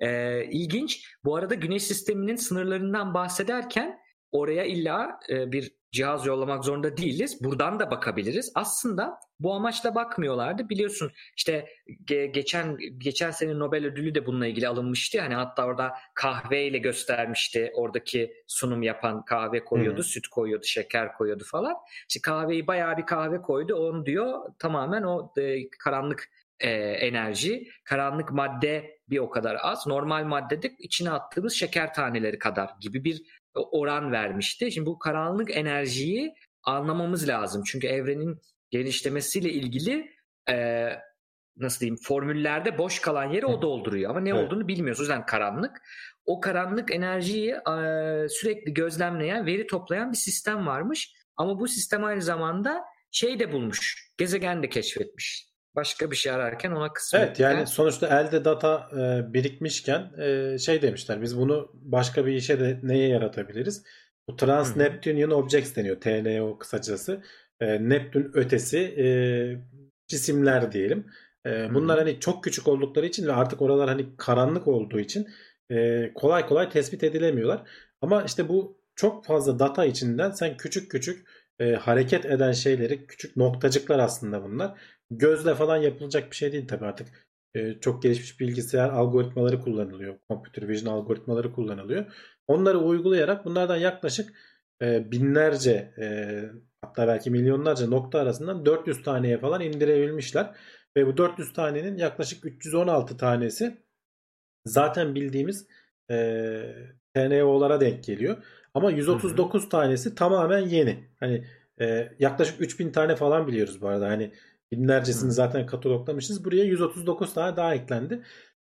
S3: Ee, ilginç. Bu arada güneş sisteminin sınırlarından bahsederken oraya illa e, bir cihaz yollamak zorunda değiliz. Buradan da bakabiliriz. Aslında bu amaçla bakmıyorlardı. Biliyorsun işte ge- geçen geçen sene Nobel ödülü de bununla ilgili alınmıştı. Hani hatta orada kahveyle göstermişti. Oradaki sunum yapan kahve koyuyordu,
S2: Hı.
S3: süt koyuyordu, şeker koyuyordu falan. İşte kahveyi bayağı bir kahve koydu. Onu diyor tamamen o e, karanlık e, enerji, karanlık madde bir o kadar az. Normal maddede içine attığımız şeker taneleri kadar gibi bir oran vermişti. Şimdi bu karanlık enerjiyi anlamamız lazım. Çünkü evrenin genişlemesiyle ilgili e, nasıl diyeyim formüllerde boş kalan yeri o dolduruyor ama ne
S2: Evet.
S3: olduğunu bilmiyoruz. O yüzden karanlık. O karanlık enerjiyi e, sürekli gözlemleyen, veri toplayan bir sistem varmış. Ama bu sistem aynı zamanda şey de bulmuş. Gezegen de keşfetmiş. Başka bir şey ararken ona kısmet.
S2: Evet yani sonuçta elde data e, birikmişken e, şey demişler biz bunu başka bir işe de neye yaratabiliriz? Bu Trans. Neptunian Objects deniyor TNO kısacası. E, Neptün ötesi e, cisimler diyelim. E, bunlar hani çok küçük oldukları için ve artık oralar hani karanlık olduğu için e, kolay kolay tespit edilemiyorlar. Ama işte bu çok fazla data içinden sen küçük küçük e, hareket eden şeyleri küçük noktacıklar aslında bunlar gözle falan yapılacak bir şey değil tabii artık. Ee, çok gelişmiş bilgisayar algoritmaları kullanılıyor. Computer vision algoritmaları kullanılıyor. Onları uygulayarak bunlardan yaklaşık e, binlerce e, hatta belki milyonlarca nokta arasından 400 taneye falan indirebilmişler. Ve bu 400 tanenin yaklaşık 316 tanesi zaten bildiğimiz e, TNO'lara denk geliyor. Ama 139 hı hı. tanesi tamamen yeni. Hani e, yaklaşık 3000 tane falan biliyoruz bu arada. Hani binlercesini hı. zaten kataloglamışız. Buraya 139 tane daha eklendi.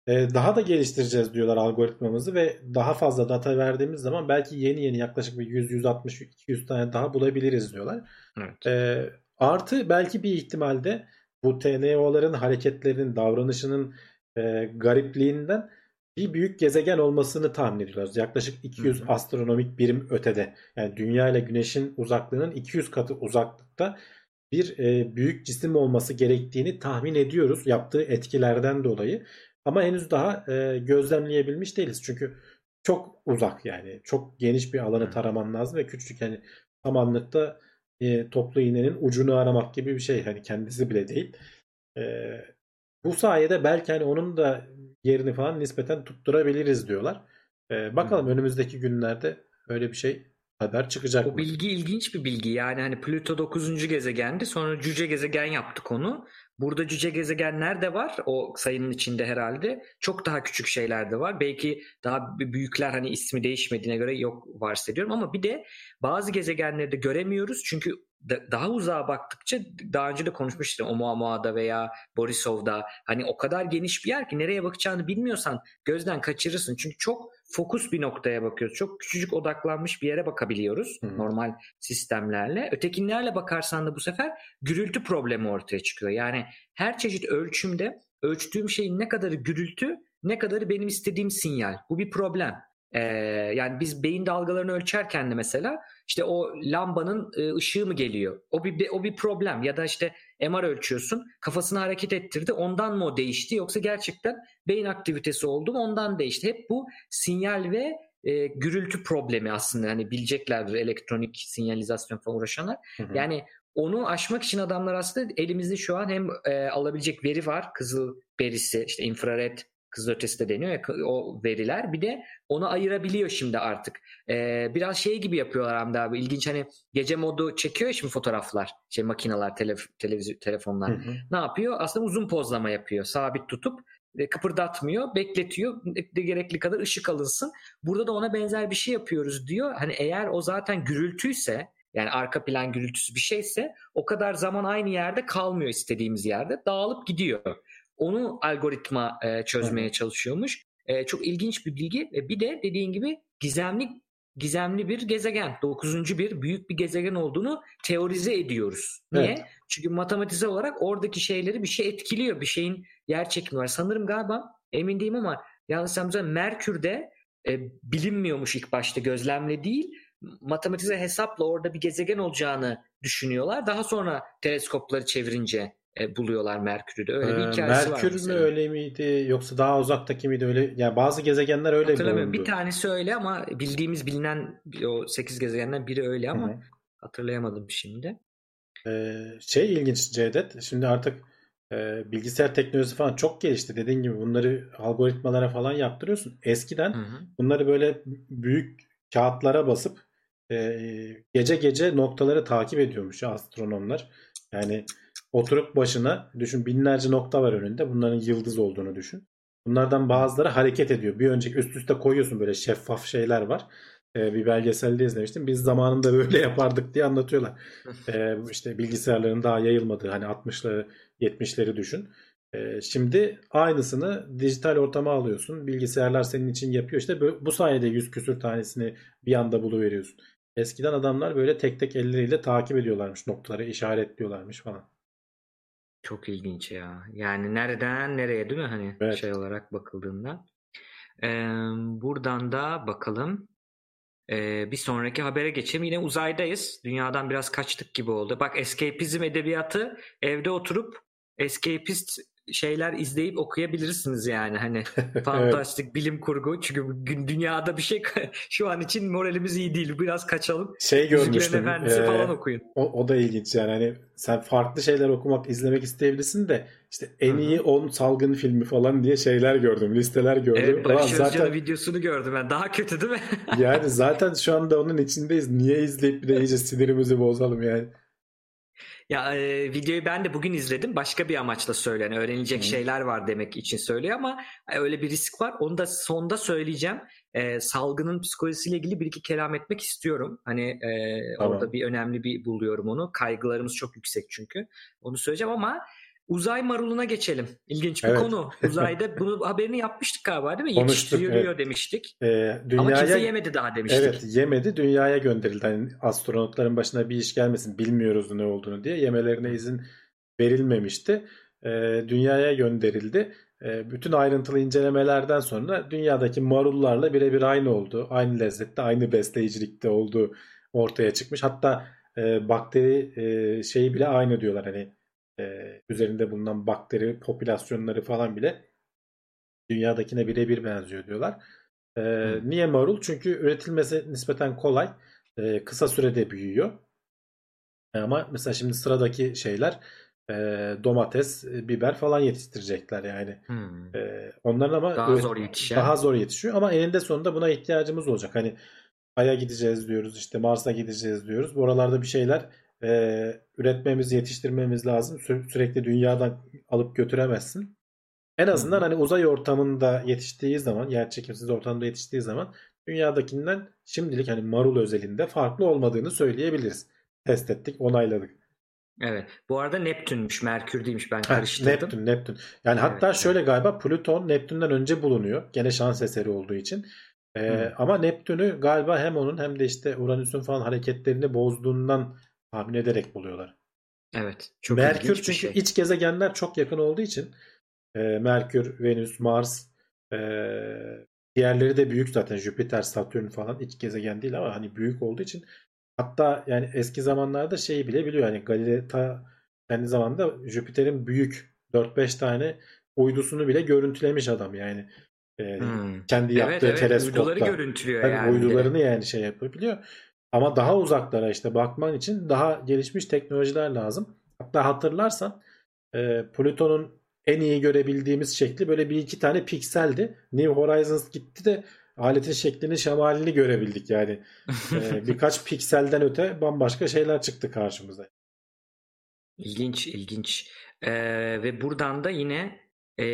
S2: E, daha da geliştireceğiz diyorlar algoritmamızı ve daha fazla data verdiğimiz zaman belki yeni yeni yaklaşık bir 100, 160, 200 tane daha bulabiliriz diyorlar. Evet. E, artı belki bir ihtimalde bu TNO'ların hareketlerinin, davranışının e, garipliğinden bir büyük gezegen olmasını tahmin ediyorlar. Yaklaşık 200 hı hı. astronomik birim ötede. Yani Dünya ile Güneş'in uzaklığının 200 katı uzaklıkta bir e, büyük cisim olması gerektiğini tahmin ediyoruz yaptığı etkilerden dolayı. Ama henüz daha e, gözlemleyebilmiş değiliz. Çünkü çok uzak yani. Çok geniş bir alanı taraman lazım ve küçük yani samanlıkta e, toplu iğnenin ucunu aramak gibi bir şey. Hani kendisi bile değil. E, bu sayede belki hani onun da yerini falan nispeten tutturabiliriz diyorlar. E, bakalım önümüzdeki günlerde öyle bir şey haber çıkacak
S3: O bilgi ilginç bir bilgi. Yani hani Plüto 9. gezegendi. Sonra cüce gezegen yaptık onu. Burada cüce gezegenler de var o sayının içinde herhalde. Çok daha küçük şeyler de var. Belki daha büyükler hani ismi değişmediğine göre yok varsediyorum ama bir de bazı gezegenleri de göremiyoruz. Çünkü daha uzağa baktıkça daha önce de konuşmuştum Oumuamua veya Borisov'da hani o kadar geniş bir yer ki nereye bakacağını bilmiyorsan gözden kaçırırsın. Çünkü çok fokus bir noktaya bakıyoruz. Çok küçücük odaklanmış bir yere bakabiliyoruz hmm. normal sistemlerle. Ötekinlerle bakarsan da bu sefer gürültü problemi ortaya çıkıyor. Yani her çeşit ölçümde ölçtüğüm şeyin ne kadarı gürültü ne kadarı benim istediğim sinyal. Bu bir problem. Ee, yani biz beyin dalgalarını ölçerken de mesela işte o lambanın e, ışığı mı geliyor? O bir o bir problem ya da işte MR ölçüyorsun kafasını hareket ettirdi ondan mı o değişti yoksa gerçekten beyin aktivitesi oldu mu ondan değişti. Hep bu sinyal ve e, gürültü problemi aslında hani bileceklerdir elektronik sinyalizasyon falan uğraşanlar. Hı hı. Yani onu aşmak için adamlar aslında elimizde şu an hem e, alabilecek veri var kızıl berisi işte infrared kızılötesi de deniyor ya o veriler. Bir de onu ayırabiliyor şimdi artık. Ee, biraz şey gibi yapıyorlar Hamdi abi. İlginç hani gece modu çekiyor şimdi fotoğraflar. Şey makineler, tele, televizyon, telefonlar. Hı hı. Ne yapıyor? Aslında uzun pozlama yapıyor. Sabit tutup kıpırdatmıyor, bekletiyor. Gerekli kadar ışık alınsın. Burada da ona benzer bir şey yapıyoruz diyor. Hani eğer o zaten gürültüyse yani arka plan gürültüsü bir şeyse o kadar zaman aynı yerde kalmıyor istediğimiz yerde. Dağılıp gidiyor. Onu algoritma e, çözmeye çalışıyormuş. E, çok ilginç bir bilgi. E, bir de dediğin gibi gizemli gizemli bir gezegen. Dokuzuncu bir büyük bir gezegen olduğunu teorize ediyoruz. Niye? Evet. Çünkü matematiksel olarak oradaki şeyleri bir şey etkiliyor. Bir şeyin yer çekimi var. Sanırım galiba emin değilim ama yanlış Merkür'de e, bilinmiyormuş ilk başta gözlemle değil matematiksel hesapla orada bir gezegen olacağını düşünüyorlar. Daha sonra teleskopları çevirince e, buluyorlar Merkür'ü de. Öyle bir ee, hikayesi
S2: Merkür var. Merkür mü öyle miydi yoksa daha uzaktaki miydi öyle? Yani bazı gezegenler öyle
S3: Hatırlamıyorum. Bir tanesi öyle ama bildiğimiz bilinen o 8 gezegenden biri öyle ama Hı-hı. hatırlayamadım şimdi.
S2: Ee, şey ilginç Cevdet. Şimdi artık e, bilgisayar teknolojisi falan çok gelişti. Dediğin gibi bunları algoritmalara falan yaptırıyorsun. Eskiden Hı-hı. bunları böyle büyük kağıtlara basıp e, gece gece noktaları takip ediyormuş astronomlar. Yani oturup başına düşün binlerce nokta var önünde. Bunların yıldız olduğunu düşün. Bunlardan bazıları hareket ediyor. Bir önceki üst üste koyuyorsun böyle şeffaf şeyler var. Ee, bir belgeselde izlemiştim. Biz zamanında böyle yapardık diye anlatıyorlar. Ee, işte bilgisayarların daha yayılmadığı hani 60'ları 70'leri düşün. Ee, şimdi aynısını dijital ortama alıyorsun. Bilgisayarlar senin için yapıyor. İşte bu sayede yüz küsür tanesini bir anda buluveriyorsun. Eskiden adamlar böyle tek tek elleriyle takip ediyorlarmış noktaları, işaretliyorlarmış falan.
S3: Çok ilginç ya. Yani nereden nereye değil mi hani evet. şey olarak bakıldığında. Ee, buradan da bakalım. Ee, bir sonraki habere geçelim. Yine uzaydayız. Dünyadan biraz kaçtık gibi oldu. Bak escapizm edebiyatı evde oturup escapist şeyler izleyip okuyabilirsiniz yani hani fantastik evet. bilim kurgu çünkü dünyada bir şey şu an için moralimiz iyi değil biraz kaçalım.
S2: Şey görmüştüm. Efendisi e, falan okuyun. O, o da ilginç yani hani sen farklı şeyler okumak izlemek isteyebilirsin de işte en iyi 10 salgın filmi falan diye şeyler gördüm listeler gördüm. Evet,
S3: Barış zaten videosunu gördüm ben daha kötü değil mi?
S2: yani zaten şu anda onun içindeyiz niye izleyip bir de iyice sinirimizi bozalım yani.
S3: Ya e, videoyu ben de bugün izledim. Başka bir amaçla söylüyor. Yani öğrenilecek
S2: Hı.
S3: şeyler var demek için söylüyor ama e, öyle bir risk var. Onu da sonda söyleyeceğim. E, salgının psikolojisiyle ilgili bir iki kelam etmek istiyorum. Hani e,
S2: Tamam.
S3: orada bir önemli bir buluyorum onu. Kaygılarımız çok yüksek çünkü. Onu söyleyeceğim ama uzay maruluna geçelim. İlginç bir
S2: Evet.
S3: konu. Uzayda bunu haberini yapmıştık galiba değil mi?
S2: Konuştuk,
S3: Yetiştiriliyor
S2: evet.
S3: demiştik.
S2: Ee,
S3: Ama kimse
S2: dünyaya
S3: yemedi daha demiştik.
S2: Evet yemedi dünyaya gönderildi. Hani astronotların başına bir iş gelmesin bilmiyoruz ne olduğunu diye yemelerine izin verilmemişti. Ee, dünyaya gönderildi. Ee, bütün ayrıntılı incelemelerden sonra dünyadaki marullarla birebir aynı oldu. Aynı lezzette, aynı besleyicilikte olduğu ortaya çıkmış. Hatta e, bakteri e, şeyi bile aynı diyorlar. Hani e, üzerinde bulunan bakteri popülasyonları falan bile dünyadakine birebir benziyor diyorlar.
S3: Hı.
S2: niye marul? Çünkü üretilmesi nispeten kolay. Ee, kısa sürede büyüyor. Ama mesela şimdi sıradaki şeyler e, domates, e, biber falan yetiştirecekler yani.
S3: Hmm.
S2: E, onların ama
S3: Daha zor yetişen.
S2: daha zor yetişiyor ama eninde sonunda buna ihtiyacımız olacak. Hani Ay'a gideceğiz diyoruz, işte Mars'a gideceğiz diyoruz. Buralarda bir şeyler e, üretmemiz, yetiştirmemiz lazım. Sü- sürekli dünyadan alıp götüremezsin. En azından hani uzay ortamında yetiştiği zaman, yerçekimsiz ortamda yetiştiği zaman dünyadakinden şimdilik hani marul özelinde farklı olmadığını söyleyebiliriz. Test ettik, onayladık.
S3: Evet. Bu arada Neptünmüş, Merkür değilmiş. Ben karıştırdım.
S2: Neptün, Neptün. Yani hatta
S3: Evet,
S2: şöyle galiba Plüton Neptün'den önce bulunuyor. Gene şans eseri olduğu için. Ee,
S3: Hı.
S2: ama Neptün'ü galiba hem onun hem de işte Uranüs'ün falan hareketlerini bozduğundan tahmin ederek buluyorlar.
S3: Evet. Çok
S2: Merkür çünkü
S3: şey.
S2: iç gezegenler çok yakın olduğu için e, Merkür, Venüs, Mars e, diğerleri de büyük zaten Jüpiter, Satürn falan iç gezegen değil ama hani büyük olduğu için hatta yani eski zamanlarda şeyi bile biliyor hani Galileo kendi zamanında Jüpiter'in büyük 4-5 tane uydusunu bile görüntülemiş adam yani. E,
S3: Hmm.
S2: kendi
S3: Evet
S2: yaptığı
S3: evet.
S2: teleskopta.
S3: Uyduları görüntülüyor
S2: Tabii
S3: yani.
S2: uydularını yani şey yapabiliyor. Ama daha uzaklara işte bakman için daha gelişmiş teknolojiler lazım. Hatta hatırlarsan e, Plüton'un en iyi görebildiğimiz şekli böyle bir iki tane pikseldi. New Horizons gitti de aletin şeklini şemalini görebildik yani. E, birkaç pikselden öte bambaşka şeyler çıktı karşımıza.
S3: İlginç, ilginç. Ee, ve buradan da yine e,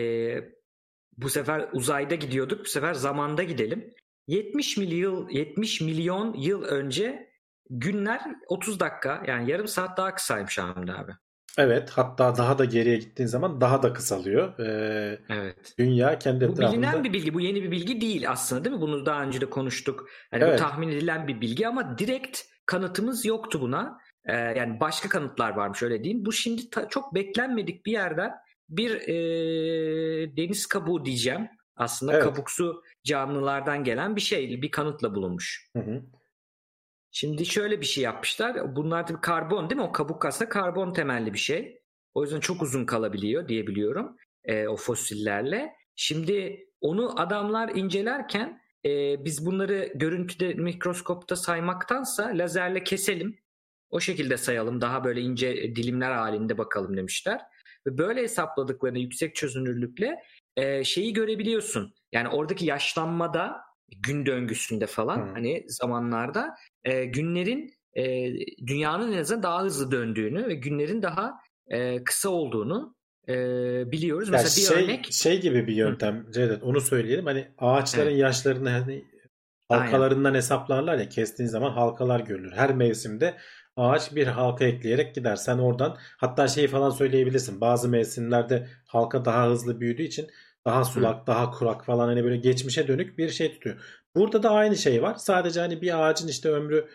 S3: bu sefer uzayda gidiyorduk. Bu sefer zamanda gidelim. 70 milyon 70 milyon yıl önce günler 30 dakika yani yarım saat daha kısaymış Hamdi abi.
S2: Evet hatta daha da geriye gittiğin zaman daha da kısalıyor. E,
S3: Evet.
S2: dünya kendi
S3: Bu
S2: etrafında
S3: bilinen bir bilgi. Bu yeni bir bilgi değil aslında değil mi? Bunu daha önce de konuştuk. Yani
S2: Evet.
S3: bu tahmin edilen bir bilgi ama direkt kanıtımız yoktu buna. Ee, yani başka kanıtlar varmış öyle diyeyim. Bu şimdi ta- çok beklenmedik bir yerden bir e, deniz kabuğu diyeceğim. Aslında
S2: Evet.
S3: kabuksu canlılardan gelen bir şey, bir kanıtla bulunmuş.
S2: Hı hı.
S3: Şimdi şöyle bir şey yapmışlar. Bunlar tabii karbon değil mi? O kabuk aslında karbon temelli bir şey. O yüzden çok uzun kalabiliyor diyebiliyorum e, o fosillerle. Şimdi onu adamlar incelerken e, biz bunları görüntüde mikroskopta saymaktansa lazerle keselim. O şekilde sayalım. Daha böyle ince dilimler halinde bakalım demişler. Ve böyle hesapladıklarında yüksek çözünürlükle e, şeyi görebiliyorsun. Yani oradaki yaşlanmada gün döngüsünde falan
S2: Hı.
S3: hani zamanlarda e, günlerin e, dünyanın en azından daha hızlı döndüğünü ve günlerin daha e, kısa olduğunu e, biliyoruz.
S2: Ya
S3: Mesela bir
S2: şey,
S3: örnek
S2: şey gibi bir yöntem Cevdet onu söyleyelim. Hani ağaçların
S3: Evet.
S2: yaşlarını hani halkalarından hesaplarlar ya kestiğin zaman halkalar görülür. Her mevsimde ağaç bir halka ekleyerek gider. Sen oradan hatta şeyi falan söyleyebilirsin. Bazı mevsimlerde halka daha hızlı büyüdüğü için daha sulak, daha kurak falan hani böyle geçmişe dönük bir şey tutuyor. Burada da aynı şey var. Sadece hani bir ağacın işte ömrü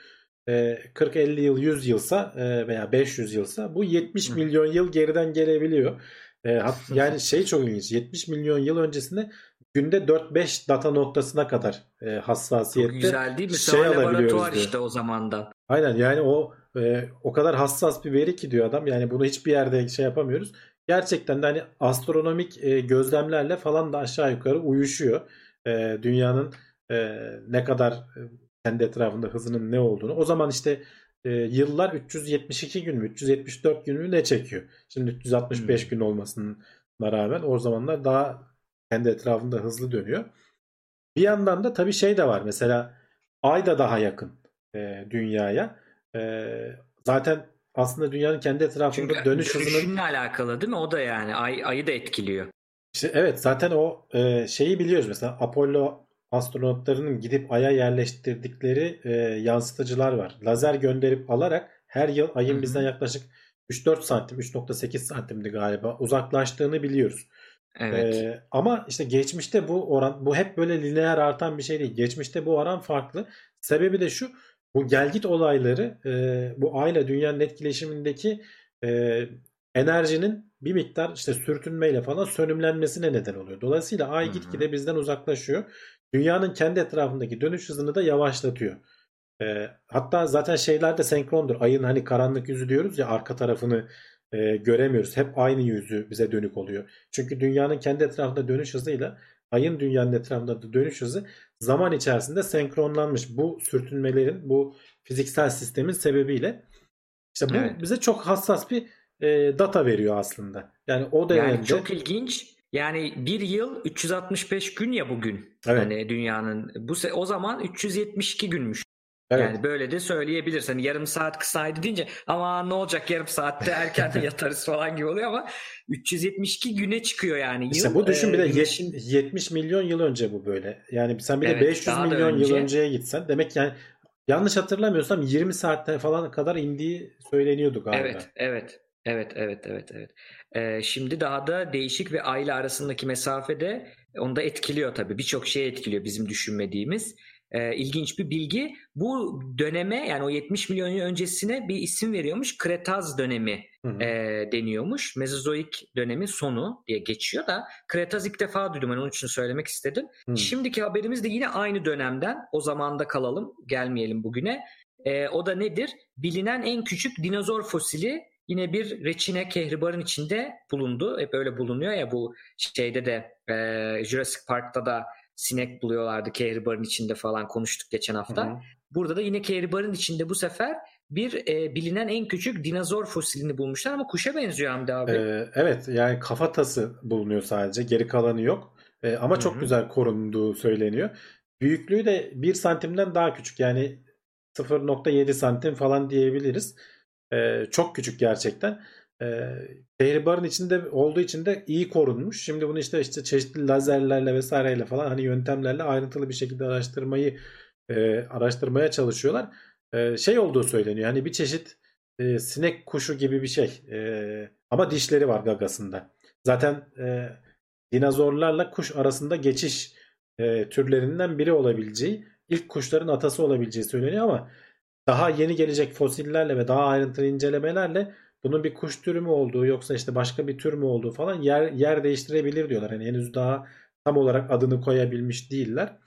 S2: e, 40-50 yıl 100 yılsa e, veya 500 yılsa bu 70
S3: Hı.
S2: milyon yıl geriden gelebiliyor. E, yani şey çok ilginç. 70 milyon yıl öncesinde günde 4-5 data noktasına kadar e,
S3: çok
S2: hassasiyette
S3: güzel değil mi?
S2: şey
S3: Mesela
S2: alabiliyoruz
S3: laboratuvar
S2: diyor.
S3: işte o zamandan.
S2: Aynen yani o e, o kadar hassas bir veri ki diyor adam. Yani bunu hiçbir yerde şey yapamıyoruz. Gerçekten de hani astronomik e, gözlemlerle falan da aşağı yukarı uyuşuyor. E, dünyanın e, ne kadar e, kendi etrafında hızının ne olduğunu. O zaman işte e, yıllar 372 gün mü 374 gün mü ne çekiyor? Şimdi 365
S3: Hmm.
S2: gün olmasına rağmen o zamanlar daha kendi etrafında hızlı dönüyor. Bir yandan da tabii şey de var. Mesela Ay da daha yakın e, dünyaya. E, zaten aslında dünyanın kendi etrafında
S3: Çünkü
S2: dönüş hızının
S3: dönüşümle alakalı değil mi? O da yani ay, ayı da etkiliyor.
S2: İşte evet zaten o e, şeyi biliyoruz mesela Apollo astronotlarının gidip Ay'a yerleştirdikleri e, yansıtıcılar var. Lazer gönderip alarak her yıl Ay'ın
S3: Hı hı.
S2: bizden yaklaşık 3-4 santim, 3.8 santimdi galiba uzaklaştığını biliyoruz.
S3: Evet.
S2: Ee, ama işte geçmişte bu oran bu hep böyle lineer artan bir şey değil. Geçmişte bu oran farklı. Sebebi de şu. Bu gelgit olayları e, bu ayla dünyanın etkileşimindeki e, enerjinin bir miktar işte sürtünmeyle falan sönümlenmesine neden oluyor. Dolayısıyla ay gitgide bizden uzaklaşıyor. Dünyanın kendi etrafındaki dönüş hızını da yavaşlatıyor. E, hatta zaten şeyler de senkrondur. Ayın hani karanlık yüzü diyoruz ya arka tarafını e, göremiyoruz. Hep aynı yüzü bize dönük oluyor. Çünkü dünyanın kendi etrafında dönüş hızıyla ayın dünyanın etrafında da dönüş hızı zaman içerisinde senkronlanmış. Bu sürtünmelerin, bu fiziksel sistemin sebebiyle işte bu
S3: Evet.
S2: bize çok hassas bir e, data veriyor aslında. Yani o dönemde
S3: Yani çok ilginç. Yani bir yıl 365 gün ya bugün.
S2: Evet.
S3: Hani dünyanın bu o zaman 372 günmüş.
S2: Evet.
S3: Yani böyle de söyleyebilirsin. Hani yarım saat kısaydı deyince ama ne olacak yarım saatte erken yatarız falan gibi oluyor ama 372 güne çıkıyor yani yıl.
S2: İşte bu düşün bir de
S3: Ee,
S2: yet-
S3: güneşin
S2: 70 milyon yıl önce bu böyle. Yani sen bir de
S3: Evet,
S2: 500
S3: daha da
S2: milyon yıl
S3: önce.
S2: önceye gitsen demek yani yanlış hatırlamıyorsam 20 saatte falan kadar indiği söyleniyordu galiba.
S3: Evet, evet, evet, evet, evet, evet. Ee, şimdi daha da değişik ve aile arasındaki mesafe de onu da etkiliyor tabii. Birçok şey etkiliyor bizim düşünmediğimiz. Ee, ilginç bir bilgi. Bu döneme yani o 70 milyon yıl öncesine bir isim veriyormuş. Kretaz dönemi
S2: Hı hı.
S3: e, deniyormuş. Mezozoik dönemi sonu diye geçiyor da Kretaz ilk defa duydum. Ben onun için söylemek istedim.
S2: Hı.
S3: Şimdiki haberimiz de yine aynı dönemden. O zamanda kalalım, gelmeyelim bugüne. Ee, o da nedir? Bilinen en küçük dinozor fosili yine bir reçine kehribarın içinde bulundu. Hep öyle bulunuyor ya bu şeyde de e, Jurassic Park'ta da sinek buluyorlardı kehribarın içinde falan konuştuk geçen hafta.
S2: Hı hı.
S3: Burada da yine kehribarın içinde bu sefer bir e, bilinen en küçük dinozor fosilini bulmuşlar ama kuşa benziyor Hamdi abi.
S2: Ee, evet yani kafatası bulunuyor sadece. Geri kalanı yok. Ee, ama
S3: Hı
S2: çok güzel korunduğu söyleniyor. Büyüklüğü de 1 santimden daha küçük. Yani 0.7 santim falan diyebiliriz. Ee, çok küçük gerçekten. Ee, kehribarın içinde olduğu için de iyi korunmuş. Şimdi bunu işte işte çeşitli lazerlerle vesaireyle falan hani yöntemlerle ayrıntılı bir şekilde araştırmayı e, araştırmaya çalışıyorlar. Ee, şey olduğu söyleniyor. Hani bir çeşit e, sinek kuşu gibi bir şey. E, ama dişleri var gagasında. Zaten e, dinozorlarla kuş arasında geçiş e, türlerinden biri olabileceği, ilk kuşların atası olabileceği söyleniyor ama daha yeni gelecek fosillerle ve daha ayrıntılı incelemelerle bunun bir kuş türü mü olduğu yoksa işte başka bir tür mü olduğu falan yer yer değiştirebilir diyorlar. Yani henüz daha tam olarak adını koyabilmiş değiller.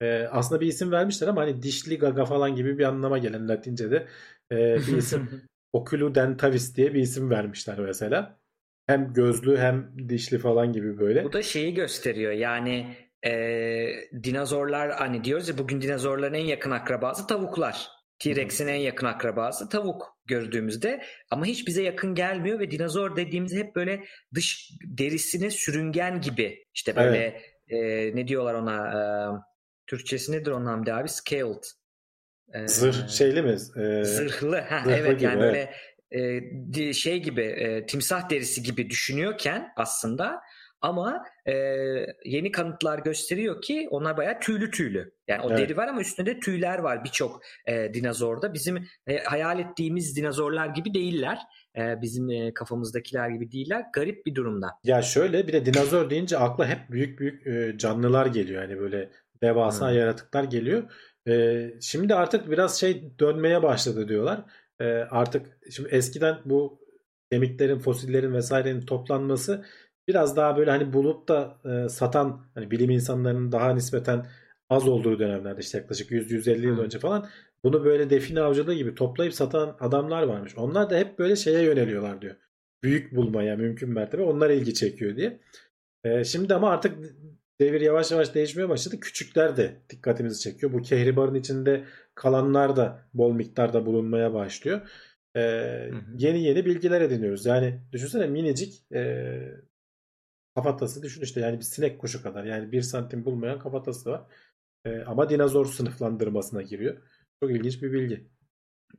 S2: Ee, aslında bir isim vermişler ama hani dişli gaga falan gibi bir anlama gelen Latince'de e, bir isim Oculudentavis diye bir isim vermişler mesela. Hem gözlü hem dişli falan gibi böyle.
S3: Bu da şeyi gösteriyor yani e, dinozorlar hani diyoruz ya bugün dinozorların en yakın akrabası tavuklar. T-Rex'in en yakın akrabası tavuk gördüğümüzde ama hiç bize yakın gelmiyor ve dinozor dediğimiz hep böyle dış derisine sürüngen gibi işte böyle e, ne diyorlar ona e, Türkçesi nedir onun Hamdi abi? Scaled. E,
S2: Zırh şeyli mi? Ee,
S3: Zırhlı. Ha,
S2: zırhlı
S3: evet
S2: gibi,
S3: yani
S2: evet.
S3: böyle e, şey gibi e, timsah derisi gibi düşünüyorken aslında ama e, yeni kanıtlar gösteriyor ki onlar bayağı tüylü tüylü. Yani o
S2: Evet.
S3: deri var ama üstünde de tüyler var birçok e, dinozorda. Bizim e, hayal ettiğimiz dinozorlar gibi değiller. E, bizim e, kafamızdakiler gibi değiller. Garip bir durumda.
S2: Ya şöyle bir de dinozor deyince akla hep büyük büyük e, canlılar geliyor. Yani böyle devasa
S3: Hmm.
S2: yaratıklar geliyor. E, şimdi artık biraz şey dönmeye başladı diyorlar. E, artık şimdi eskiden bu kemiklerin, fosillerin vesairenin toplanması biraz daha böyle hani bulup da e, satan hani bilim insanlarının daha nispeten az olduğu dönemlerde işte yaklaşık 100-150 yıl önce falan bunu böyle define avcılığı gibi toplayıp satan adamlar varmış. Onlar da hep böyle şeye yöneliyorlar diyor. Büyük bulmaya mümkün mertebe onlar ilgi çekiyor diye. Ee, şimdi ama artık devir yavaş yavaş değişmeye başladı. Küçükler de dikkatimizi çekiyor. Bu kehribarın içinde kalanlar da bol miktarda bulunmaya başlıyor.
S3: Hı.
S2: yeni yeni bilgiler ediniyoruz. Yani düşünsene minicik e, kafatası düşün işte yani bir sinek kuşu kadar. Yani bir santim bulmayan kafatası var. Ee, ama dinozor sınıflandırmasına giriyor. Çok ilginç bir bilgi.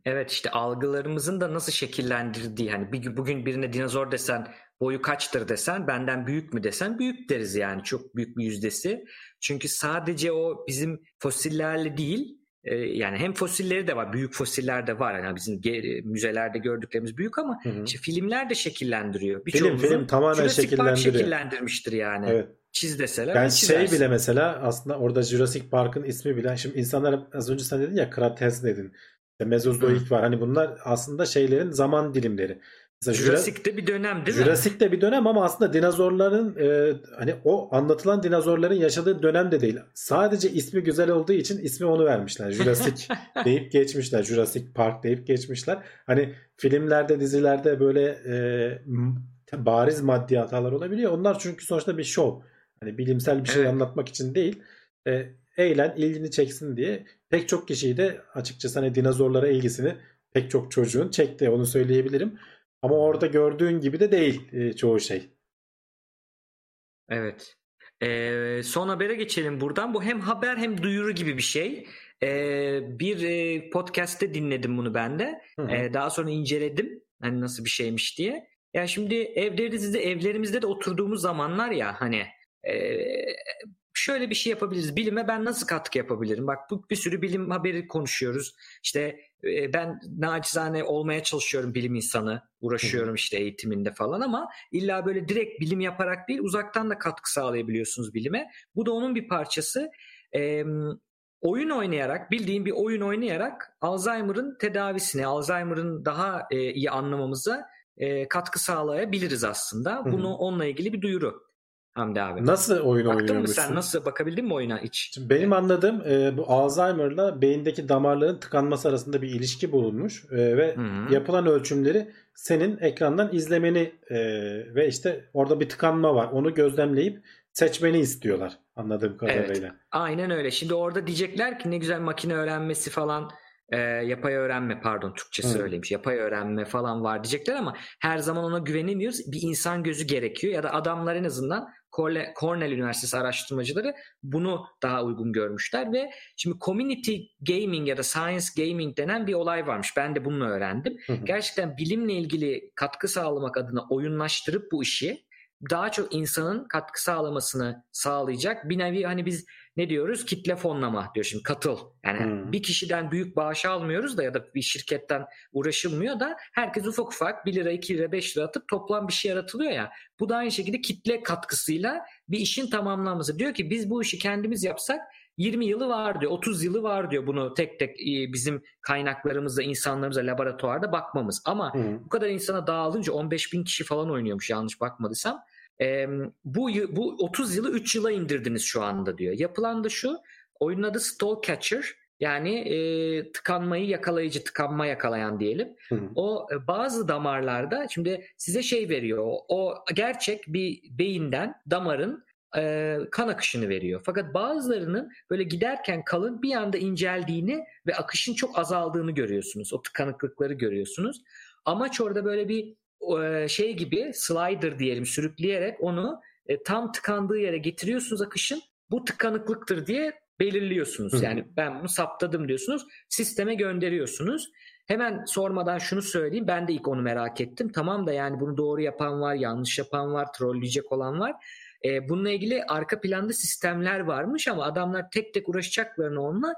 S3: Evet işte algılarımızın da nasıl şekillendirdiği hani bir, bugün birine dinozor desen boyu kaçtır desen benden büyük mü desen büyük deriz yani çok büyük bir yüzdesi. Çünkü sadece o bizim fosillerle değil e, yani hem fosilleri de var büyük fosiller de var yani bizim müzelerde gördüklerimiz büyük ama hı hı. Işte filmler de şekillendiriyor.
S2: Film film tamamen Jurassic şekillendiriyor.
S3: Park şekillendirmiştir yani. Evet. Çiz deseler.
S2: Yani şey bile mesela aslında orada Jurassic Park'ın ismi bile şimdi insanlar az önce sen dedin ya Krates dedin. İşte Mezozoik var. Hani bunlar aslında şeylerin zaman dilimleri.
S3: Mesela Jurassic de bir dönem değil
S2: mi? Jurassic de bir dönem ama aslında dinozorların e, hani o anlatılan dinozorların yaşadığı dönem de değil. Sadece ismi güzel olduğu için ismi onu vermişler. Jurassic deyip geçmişler. Jurassic Park deyip geçmişler. Hani filmlerde, dizilerde böyle e, bariz maddi hatalar olabiliyor. Onlar çünkü sonuçta bir şov. Hani bilimsel bir şey evet. anlatmak için değil. E, eğlen, ilgini çeksin diye pek çok kişiyi de açıkçası hani dinozorlara ilgisini pek çok çocuğun çekti. Onu söyleyebilirim. Ama orada gördüğün gibi de değil e, çoğu şey.
S3: Evet. Ee, son habere geçelim buradan. Bu hem haber hem duyuru gibi bir şey. Ee, bir e, podcast'te dinledim bunu ben de. Ee, daha sonra inceledim. Hani nasıl bir şeymiş diye. Ya şimdi evlerimizde evlerimizde de oturduğumuz zamanlar ya hani e, şöyle bir şey yapabiliriz. Bilime ben nasıl katkı yapabilirim? Bak bu bir sürü bilim haberi konuşuyoruz. İşte e, ben nacizane olmaya çalışıyorum bilim insanı. Uğraşıyorum işte eğitiminde falan ama illa böyle direkt bilim yaparak değil uzaktan da katkı sağlayabiliyorsunuz bilime. Bu da onun bir parçası. Ee, oyun oynayarak bildiğim bir oyun oynayarak Alzheimer'ın tedavisine, Alzheimer'ın daha e, iyi anlamamıza e, katkı sağlayabiliriz aslında. Bunu Hı-hı. onunla ilgili bir duyuru. Hamdi abi.
S2: Nasıl oyun
S3: Baktın
S2: oynuyormuşsun?
S3: mı sen? Nasıl bakabildin mi oyuna hiç?
S2: Şimdi benim anladığım e, bu Alzheimer'la beyindeki damarların tıkanması arasında bir ilişki bulunmuş e, ve Hı-hı. yapılan ölçümleri senin ekrandan izlemeni e, ve işte orada bir tıkanma var. Onu gözlemleyip seçmeni istiyorlar anladığım kadarıyla. Evet,
S3: aynen öyle. Şimdi orada diyecekler ki ne güzel makine öğrenmesi falan e, yapay öğrenme pardon Türkçesi Hı. öyleymiş. Yapay öğrenme falan var diyecekler ama her zaman ona güvenemiyoruz. Bir insan gözü gerekiyor ya da adamlar en azından Cornell Üniversitesi araştırmacıları bunu daha uygun görmüşler ve şimdi community gaming ya da science gaming denen bir olay varmış. Ben de bunu öğrendim. Hı hı. Gerçekten bilimle ilgili katkı sağlamak adına oyunlaştırıp bu işi daha çok insanın katkı sağlamasını sağlayacak bir nevi hani biz ne diyoruz? Kitle fonlama diyor şimdi katıl. Yani hmm. bir kişiden büyük bağış almıyoruz da ya da bir şirketten uğraşılmıyor da herkes ufak ufak 1 lira 2 lira 5 lira atıp toplam bir şey yaratılıyor ya. Bu da aynı şekilde kitle katkısıyla bir işin tamamlanması. Diyor ki biz bu işi kendimiz yapsak 20 yılı var diyor, 30 yılı var diyor bunu tek tek e, bizim kaynaklarımızla, insanlarımızla laboratuvarda bakmamız. Ama hmm. bu kadar insana dağılınca 15 bin kişi falan oynuyormuş yanlış bakmadıysam. E, bu bu 30 yılı 3 yıla indirdiniz şu anda diyor. Yapılan da şu. Oyunun adı Stall Catcher. Yani e, tıkanmayı yakalayıcı, tıkanma yakalayan diyelim. Hı hı. O e, bazı damarlarda şimdi size şey veriyor. O gerçek bir beyinden damarın e, kan akışını veriyor. Fakat bazılarının böyle giderken kalın bir anda inceldiğini ve akışın çok azaldığını görüyorsunuz. O tıkanıklıkları görüyorsunuz. Amaç orada böyle bir şey gibi slider diyelim sürükleyerek onu e, tam tıkandığı yere getiriyorsunuz akışın. Bu tıkanıklıktır diye belirliyorsunuz. Yani ben bunu saptadım diyorsunuz. Sisteme gönderiyorsunuz. Hemen sormadan şunu söyleyeyim. Ben de ilk onu merak ettim. Tamam da yani bunu doğru yapan var, yanlış yapan var, trolleyecek olan var. E, bununla ilgili arka planda sistemler varmış ama adamlar tek tek uğraşacaklarını onunla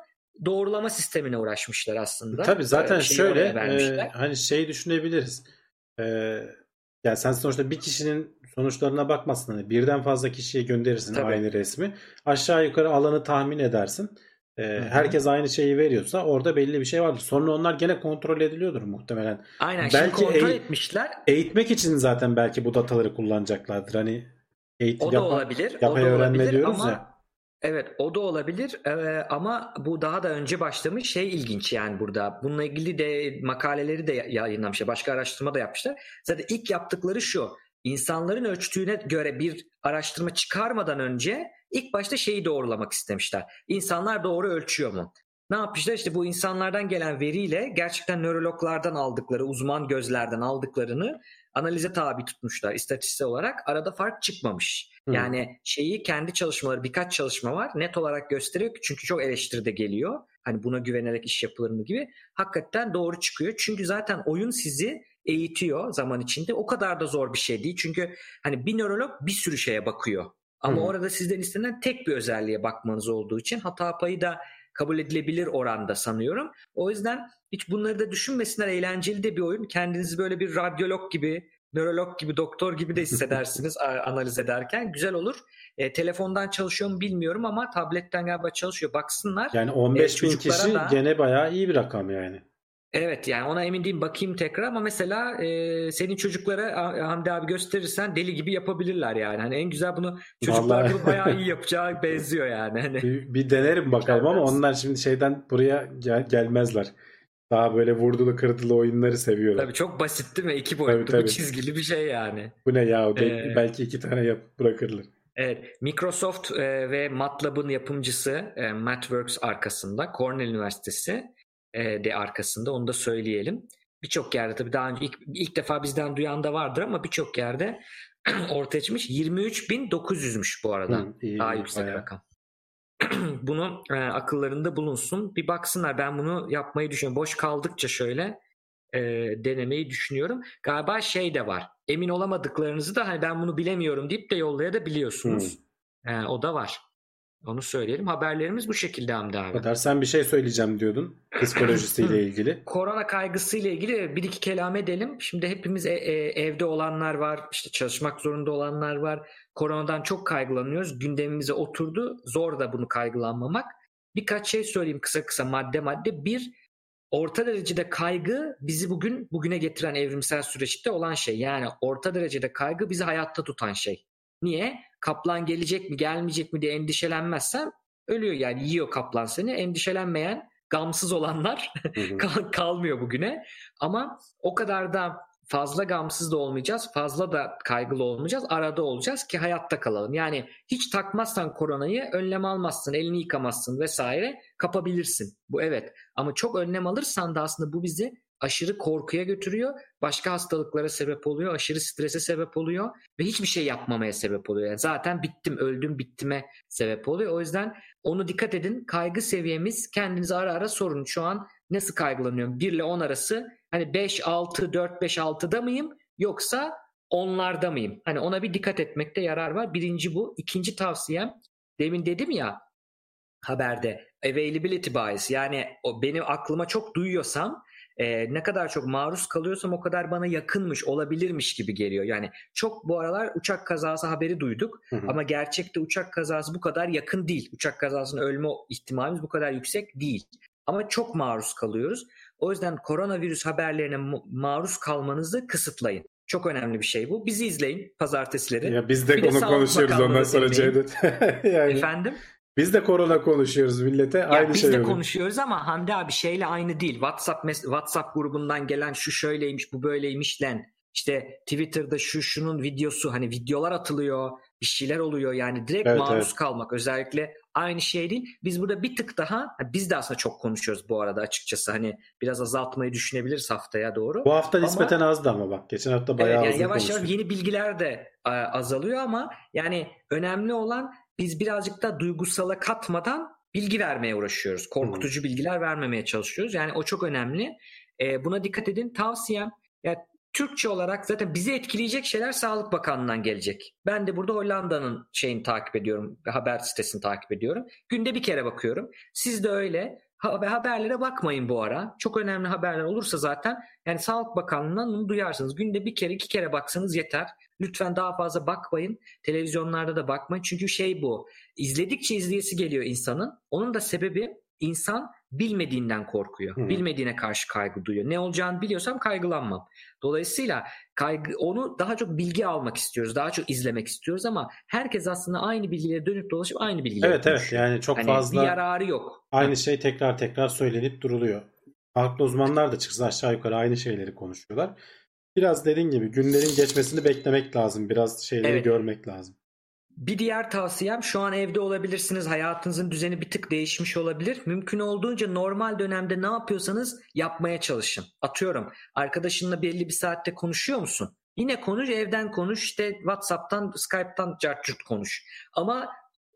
S3: doğrulama sistemine uğraşmışlar aslında.
S2: Tabii zaten şöyle e, hani şey düşünebiliriz ee, yani sen sonuçta bir kişinin sonuçlarına bakmazsın. Hani birden fazla kişiye gönderirsin Tabii. aynı resmi. Aşağı yukarı alanı tahmin edersin. Ee, herkes aynı şeyi veriyorsa orada belli bir şey vardır. Sonra onlar gene kontrol ediliyordur muhtemelen.
S3: Aynen belki kontrol eğ- etmişler.
S2: Eğitmek için zaten belki bu dataları kullanacaklardır. Hani
S3: eğitim o da yapa, olabilir.
S2: Yapay o da öğrenme olabilir diyoruz ama ya.
S3: Evet o da olabilir ee, ama bu daha da önce başlamış şey ilginç yani burada. Bununla ilgili de makaleleri de yayınlamışlar. Başka araştırma da yapmışlar. Zaten ilk yaptıkları şu. İnsanların ölçtüğüne göre bir araştırma çıkarmadan önce ilk başta şeyi doğrulamak istemişler. İnsanlar doğru ölçüyor mu? Ne yapmışlar? İşte bu insanlardan gelen veriyle gerçekten nörologlardan aldıkları, uzman gözlerden aldıklarını analize tabi tutmuşlar istatistiksel olarak. Arada fark çıkmamış. Hı. Yani şeyi kendi çalışmaları birkaç çalışma var net olarak gösteriyor çünkü çok eleştiri de geliyor. Hani buna güvenerek iş yapılır mı gibi hakikaten doğru çıkıyor. Çünkü zaten oyun sizi eğitiyor zaman içinde. O kadar da zor bir şey değil. Çünkü hani bir nörolog bir sürü şeye bakıyor. Ama
S2: Hı.
S3: orada sizden istenen tek bir özelliğe bakmanız olduğu için hata payı da kabul edilebilir oranda sanıyorum. O yüzden hiç bunları da düşünmesinler. Eğlenceli de bir oyun. Kendinizi böyle bir radyolog gibi, nörolog gibi, doktor gibi de hissedersiniz analiz ederken. Güzel olur. E, telefondan çalışıyor mu bilmiyorum ama tabletten galiba çalışıyor. Baksınlar.
S2: Yani 15 bin
S3: çocuklara
S2: kişi
S3: da-
S2: gene bayağı iyi bir rakam yani.
S3: Evet yani ona emin değilim bakayım tekrar ama mesela e, senin çocuklara Hamdi abi gösterirsen deli gibi yapabilirler yani. Hani en güzel bunu çocuklar
S2: Vallahi.
S3: bunu bayağı iyi yapacağı benziyor yani. Hani.
S2: Bir, bir denerim bakalım ama onlar şimdi şeyden buraya gel- gelmezler. Daha böyle vurdulu kırdılı oyunları seviyorlar.
S3: Tabii çok basit değil mi? İki boyutlu
S2: Tabii, tabii.
S3: çizgili bir şey yani.
S2: Bu ne ya?
S3: Ee,
S2: belki iki tane yapıp bırakırlar.
S3: Evet, Microsoft e, ve MATLAB'ın yapımcısı e, MathWorks arkasında, Cornell Üniversitesi e, de arkasında onu da söyleyelim. Birçok yerde tabii daha önce ilk, ilk defa bizden duyan da vardır ama birçok yerde ortaya çıkmış. 23.900'müş bu arada.
S2: Hı, iyi,
S3: daha yüksek
S2: bayağı.
S3: rakam. bunu e, akıllarında bulunsun. Bir baksınlar ben bunu yapmayı düşünüyorum. Boş kaldıkça şöyle e, denemeyi düşünüyorum. Galiba şey de var. Emin olamadıklarınızı da hani ben bunu bilemiyorum deyip de yollayabiliyorsunuz. E, o da var. Onu söyleyelim. Haberlerimiz bu şekilde Hamdi abi.
S2: kadar. Sen bir şey söyleyeceğim diyordun. Psikolojisiyle ilgili.
S3: Korona kaygısıyla ilgili bir iki kelam edelim. Şimdi hepimiz e- e- evde olanlar var, işte çalışmak zorunda olanlar var. Koronadan çok kaygılanıyoruz. Gündemimize oturdu. Zor da bunu kaygılanmamak. Birkaç şey söyleyeyim kısa kısa madde madde. Bir, orta derecede kaygı bizi bugün bugüne getiren evrimsel süreçte olan şey. Yani orta derecede kaygı bizi hayatta tutan şey. Niye? Kaplan gelecek mi gelmeyecek mi diye endişelenmezsen ölüyor yani yiyor kaplan seni. Endişelenmeyen gamsız olanlar kal- kalmıyor bugüne. Ama o kadar da fazla gamsız da olmayacağız, fazla da kaygılı olmayacağız. Arada olacağız ki hayatta kalalım. Yani hiç takmazsan koronayı, önlem almazsın, elini yıkamazsın vesaire kapabilirsin. Bu evet. Ama çok önlem alırsan da aslında bu bizi aşırı korkuya götürüyor. Başka hastalıklara sebep oluyor, aşırı strese sebep oluyor ve hiçbir şey yapmamaya sebep oluyor. Yani zaten bittim, öldüm, bittime sebep oluyor. O yüzden onu dikkat edin. Kaygı seviyemiz kendinize ara ara sorun. Şu an nasıl kaygılanıyorum? 1 ile 10 arası hani 5, 6, 4, 5, 6'da mıyım? Yoksa onlarda mıyım? Hani ona bir dikkat etmekte yarar var. Birinci bu. İkinci tavsiyem demin dedim ya haberde availability bias yani o benim aklıma çok duyuyorsam e, ne kadar çok maruz kalıyorsam o kadar bana yakınmış olabilirmiş gibi geliyor. Yani çok bu aralar uçak kazası haberi duyduk
S2: Hı hı.
S3: ama gerçekte uçak kazası bu kadar yakın değil. Uçak kazasının ölme ihtimalimiz bu kadar yüksek değil. Ama çok maruz kalıyoruz. O yüzden koronavirüs haberlerine maruz kalmanızı kısıtlayın. Çok önemli bir şey bu. Bizi izleyin pazartesileri.
S2: Ya biz de
S3: Bir de Sağlık
S2: konuşuyoruz ondan sonra. Cevdet. yani
S3: Efendim?
S2: Biz de korona konuşuyoruz millete.
S3: Ya
S2: Aynı
S3: biz
S2: şey
S3: de
S2: oluyor.
S3: konuşuyoruz ama Hamdi abi şeyle aynı değil. WhatsApp WhatsApp grubundan gelen şu şöyleymiş, bu böyleymiş lan. İşte Twitter'da şu şunun videosu hani videolar atılıyor, bir şeyler oluyor yani direkt
S2: Evet,
S3: maruz
S2: evet.
S3: kalmak özellikle aynı şey değil. Biz burada bir tık daha ha, biz de aslında çok konuşuyoruz bu arada açıkçası. Hani biraz azaltmayı düşünebiliriz haftaya doğru.
S2: Bu hafta
S3: Ama-
S2: nispeten azdı ama bak. Geçen hafta bayağı
S3: Evet, yani yavaş yavaş yeni bilgiler de azalıyor ama yani önemli olan biz birazcık da duygusala katmadan bilgi vermeye uğraşıyoruz. Korkutucu bilgiler vermemeye çalışıyoruz. Yani o çok önemli. E, buna dikkat edin. Tavsiyem ya Türkçe olarak zaten bizi etkileyecek şeyler Sağlık Bakanlığı'ndan gelecek. Ben de burada Hollanda'nın şeyini takip ediyorum. Haber sitesini takip ediyorum. Günde bir kere bakıyorum. Siz de öyle. Ve haberlere bakmayın bu ara. Çok önemli haberler olursa zaten yani Sağlık Bakanlığı'ndan bunu duyarsınız. Günde bir kere iki kere baksanız yeter. Lütfen daha fazla bakmayın. Televizyonlarda da bakmayın. Çünkü şey bu. İzledikçe izleyesi geliyor insanın. Onun da sebebi insan bilmediğinden korkuyor.
S2: Hı.
S3: Bilmediğine karşı kaygı duyuyor. Ne olacağını biliyorsam kaygılanmam. Dolayısıyla kaygı onu daha çok bilgi almak istiyoruz. Daha çok izlemek istiyoruz ama herkes aslında aynı bilgilere dönüp dolaşıp aynı bilgileri
S2: Evet evet
S3: konuşuyor.
S2: yani çok
S3: Hani
S2: fazla
S3: bir yararı yok.
S2: aynı şey tekrar tekrar söylenip duruluyor. Farklı uzmanlar da çıksa aşağı yukarı aynı şeyleri konuşuyorlar. Biraz dediğin gibi günlerin geçmesini beklemek lazım. Biraz şeyleri
S3: Evet.
S2: görmek lazım.
S3: Bir diğer tavsiyem şu an evde olabilirsiniz. Hayatınızın düzeni bir tık değişmiş olabilir. Mümkün olduğunca normal dönemde ne yapıyorsanız yapmaya çalışın. Atıyorum arkadaşınla belli bir saatte konuşuyor musun? Yine konuş evden konuş işte Whatsapp'tan Skype'tan cart curt konuş. Ama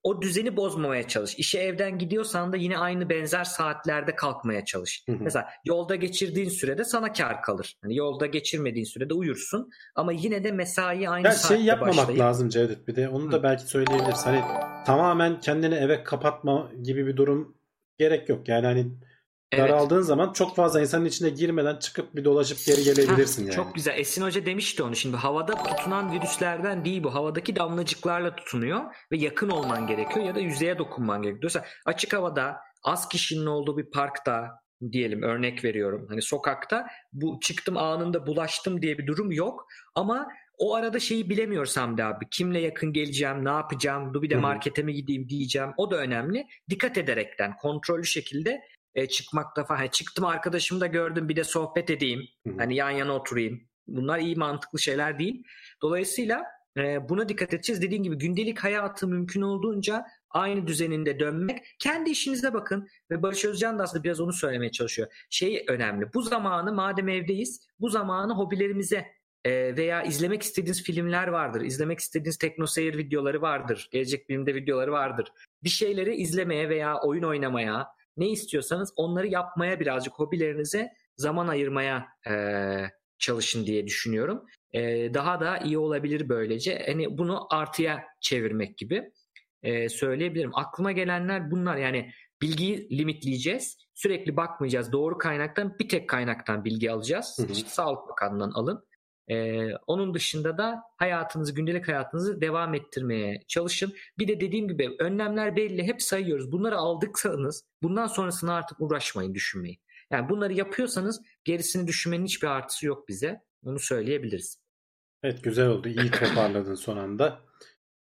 S3: o düzeni bozmamaya çalış. İşe evden gidiyorsan da yine aynı benzer saatlerde kalkmaya çalış.
S2: Hı hı.
S3: Mesela yolda geçirdiğin sürede sana kar kalır. Hani yolda geçirmediğin sürede uyursun ama yine de mesai aynı
S2: Ya
S3: saatte
S2: şey yapmamak
S3: başlayıp
S2: lazım Cevdet bir de onu da belki söyleyebiliriz. Hani tamamen kendini eve kapatma gibi bir durum gerek yok. Yani hani
S3: Evet.
S2: daraldığın zaman çok fazla insanın içine girmeden çıkıp bir dolaşıp geri gelebilirsin
S3: Heh,
S2: yani.
S3: Çok güzel. Esin Hoca demişti onu. Şimdi havada tutunan virüslerden değil bu. Havadaki damlacıklarla tutunuyor ve yakın olman gerekiyor ya da yüzeye dokunman gerekiyor. Dolayısıyla açık havada az kişinin olduğu bir parkta diyelim örnek veriyorum. Hani sokakta bu çıktım anında bulaştım diye bir durum yok ama o arada şeyi bilemiyoruz Hamdi abi. Kimle yakın geleceğim, ne yapacağım, dur bir de markete mi gideyim diyeceğim. O da önemli. Dikkat ederekten, kontrollü şekilde e, çıkmakta falan. Ha, çıktım arkadaşımı da gördüm bir de sohbet edeyim. Hani yan yana oturayım. Bunlar iyi mantıklı şeyler değil. Dolayısıyla e, buna dikkat edeceğiz. Dediğim gibi gündelik hayatı mümkün olduğunca aynı düzeninde dönmek. Kendi işinize bakın. Ve Barış Özcan da aslında biraz onu söylemeye çalışıyor. Şey önemli. Bu zamanı madem evdeyiz bu zamanı hobilerimize e, veya izlemek istediğiniz filmler vardır. izlemek istediğiniz teknoseyir videoları vardır. Gelecek bilimde videoları vardır. Bir şeyleri izlemeye veya oyun oynamaya ne istiyorsanız onları yapmaya birazcık hobilerinize zaman ayırmaya e, çalışın diye düşünüyorum. E, daha da iyi olabilir böylece. Hani bunu artıya çevirmek gibi e, söyleyebilirim. Aklıma gelenler bunlar yani bilgiyi limitleyeceğiz. Sürekli bakmayacağız. Doğru kaynaktan bir tek kaynaktan bilgi alacağız.
S2: Hı hı.
S3: İşte Sağlık Bakanlığı'ndan alın. E, onun dışında da hayatınızı, gündelik hayatınızı devam ettirmeye çalışın. Bir de dediğim gibi önlemler belli. Hep sayıyoruz. Bunları aldıksanız bundan sonrasını artık uğraşmayın, düşünmeyin. Yani bunları yapıyorsanız gerisini düşünmenin hiçbir artısı yok bize. Onu söyleyebiliriz.
S2: Evet güzel oldu. İyi toparladın son anda.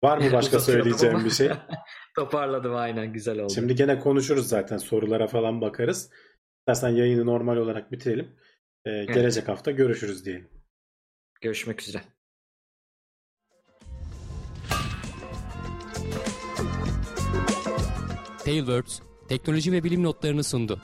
S2: Var mı başka söyleyeceğim bir şey?
S3: Toparladım aynen güzel oldu.
S2: Şimdi gene konuşuruz zaten sorulara falan bakarız. İstersen yayını normal olarak bitirelim. Ee, Gelecek hafta görüşürüz diyelim.
S3: Görüşmek üzere.
S1: Tailwords teknoloji ve bilim notlarını sundu.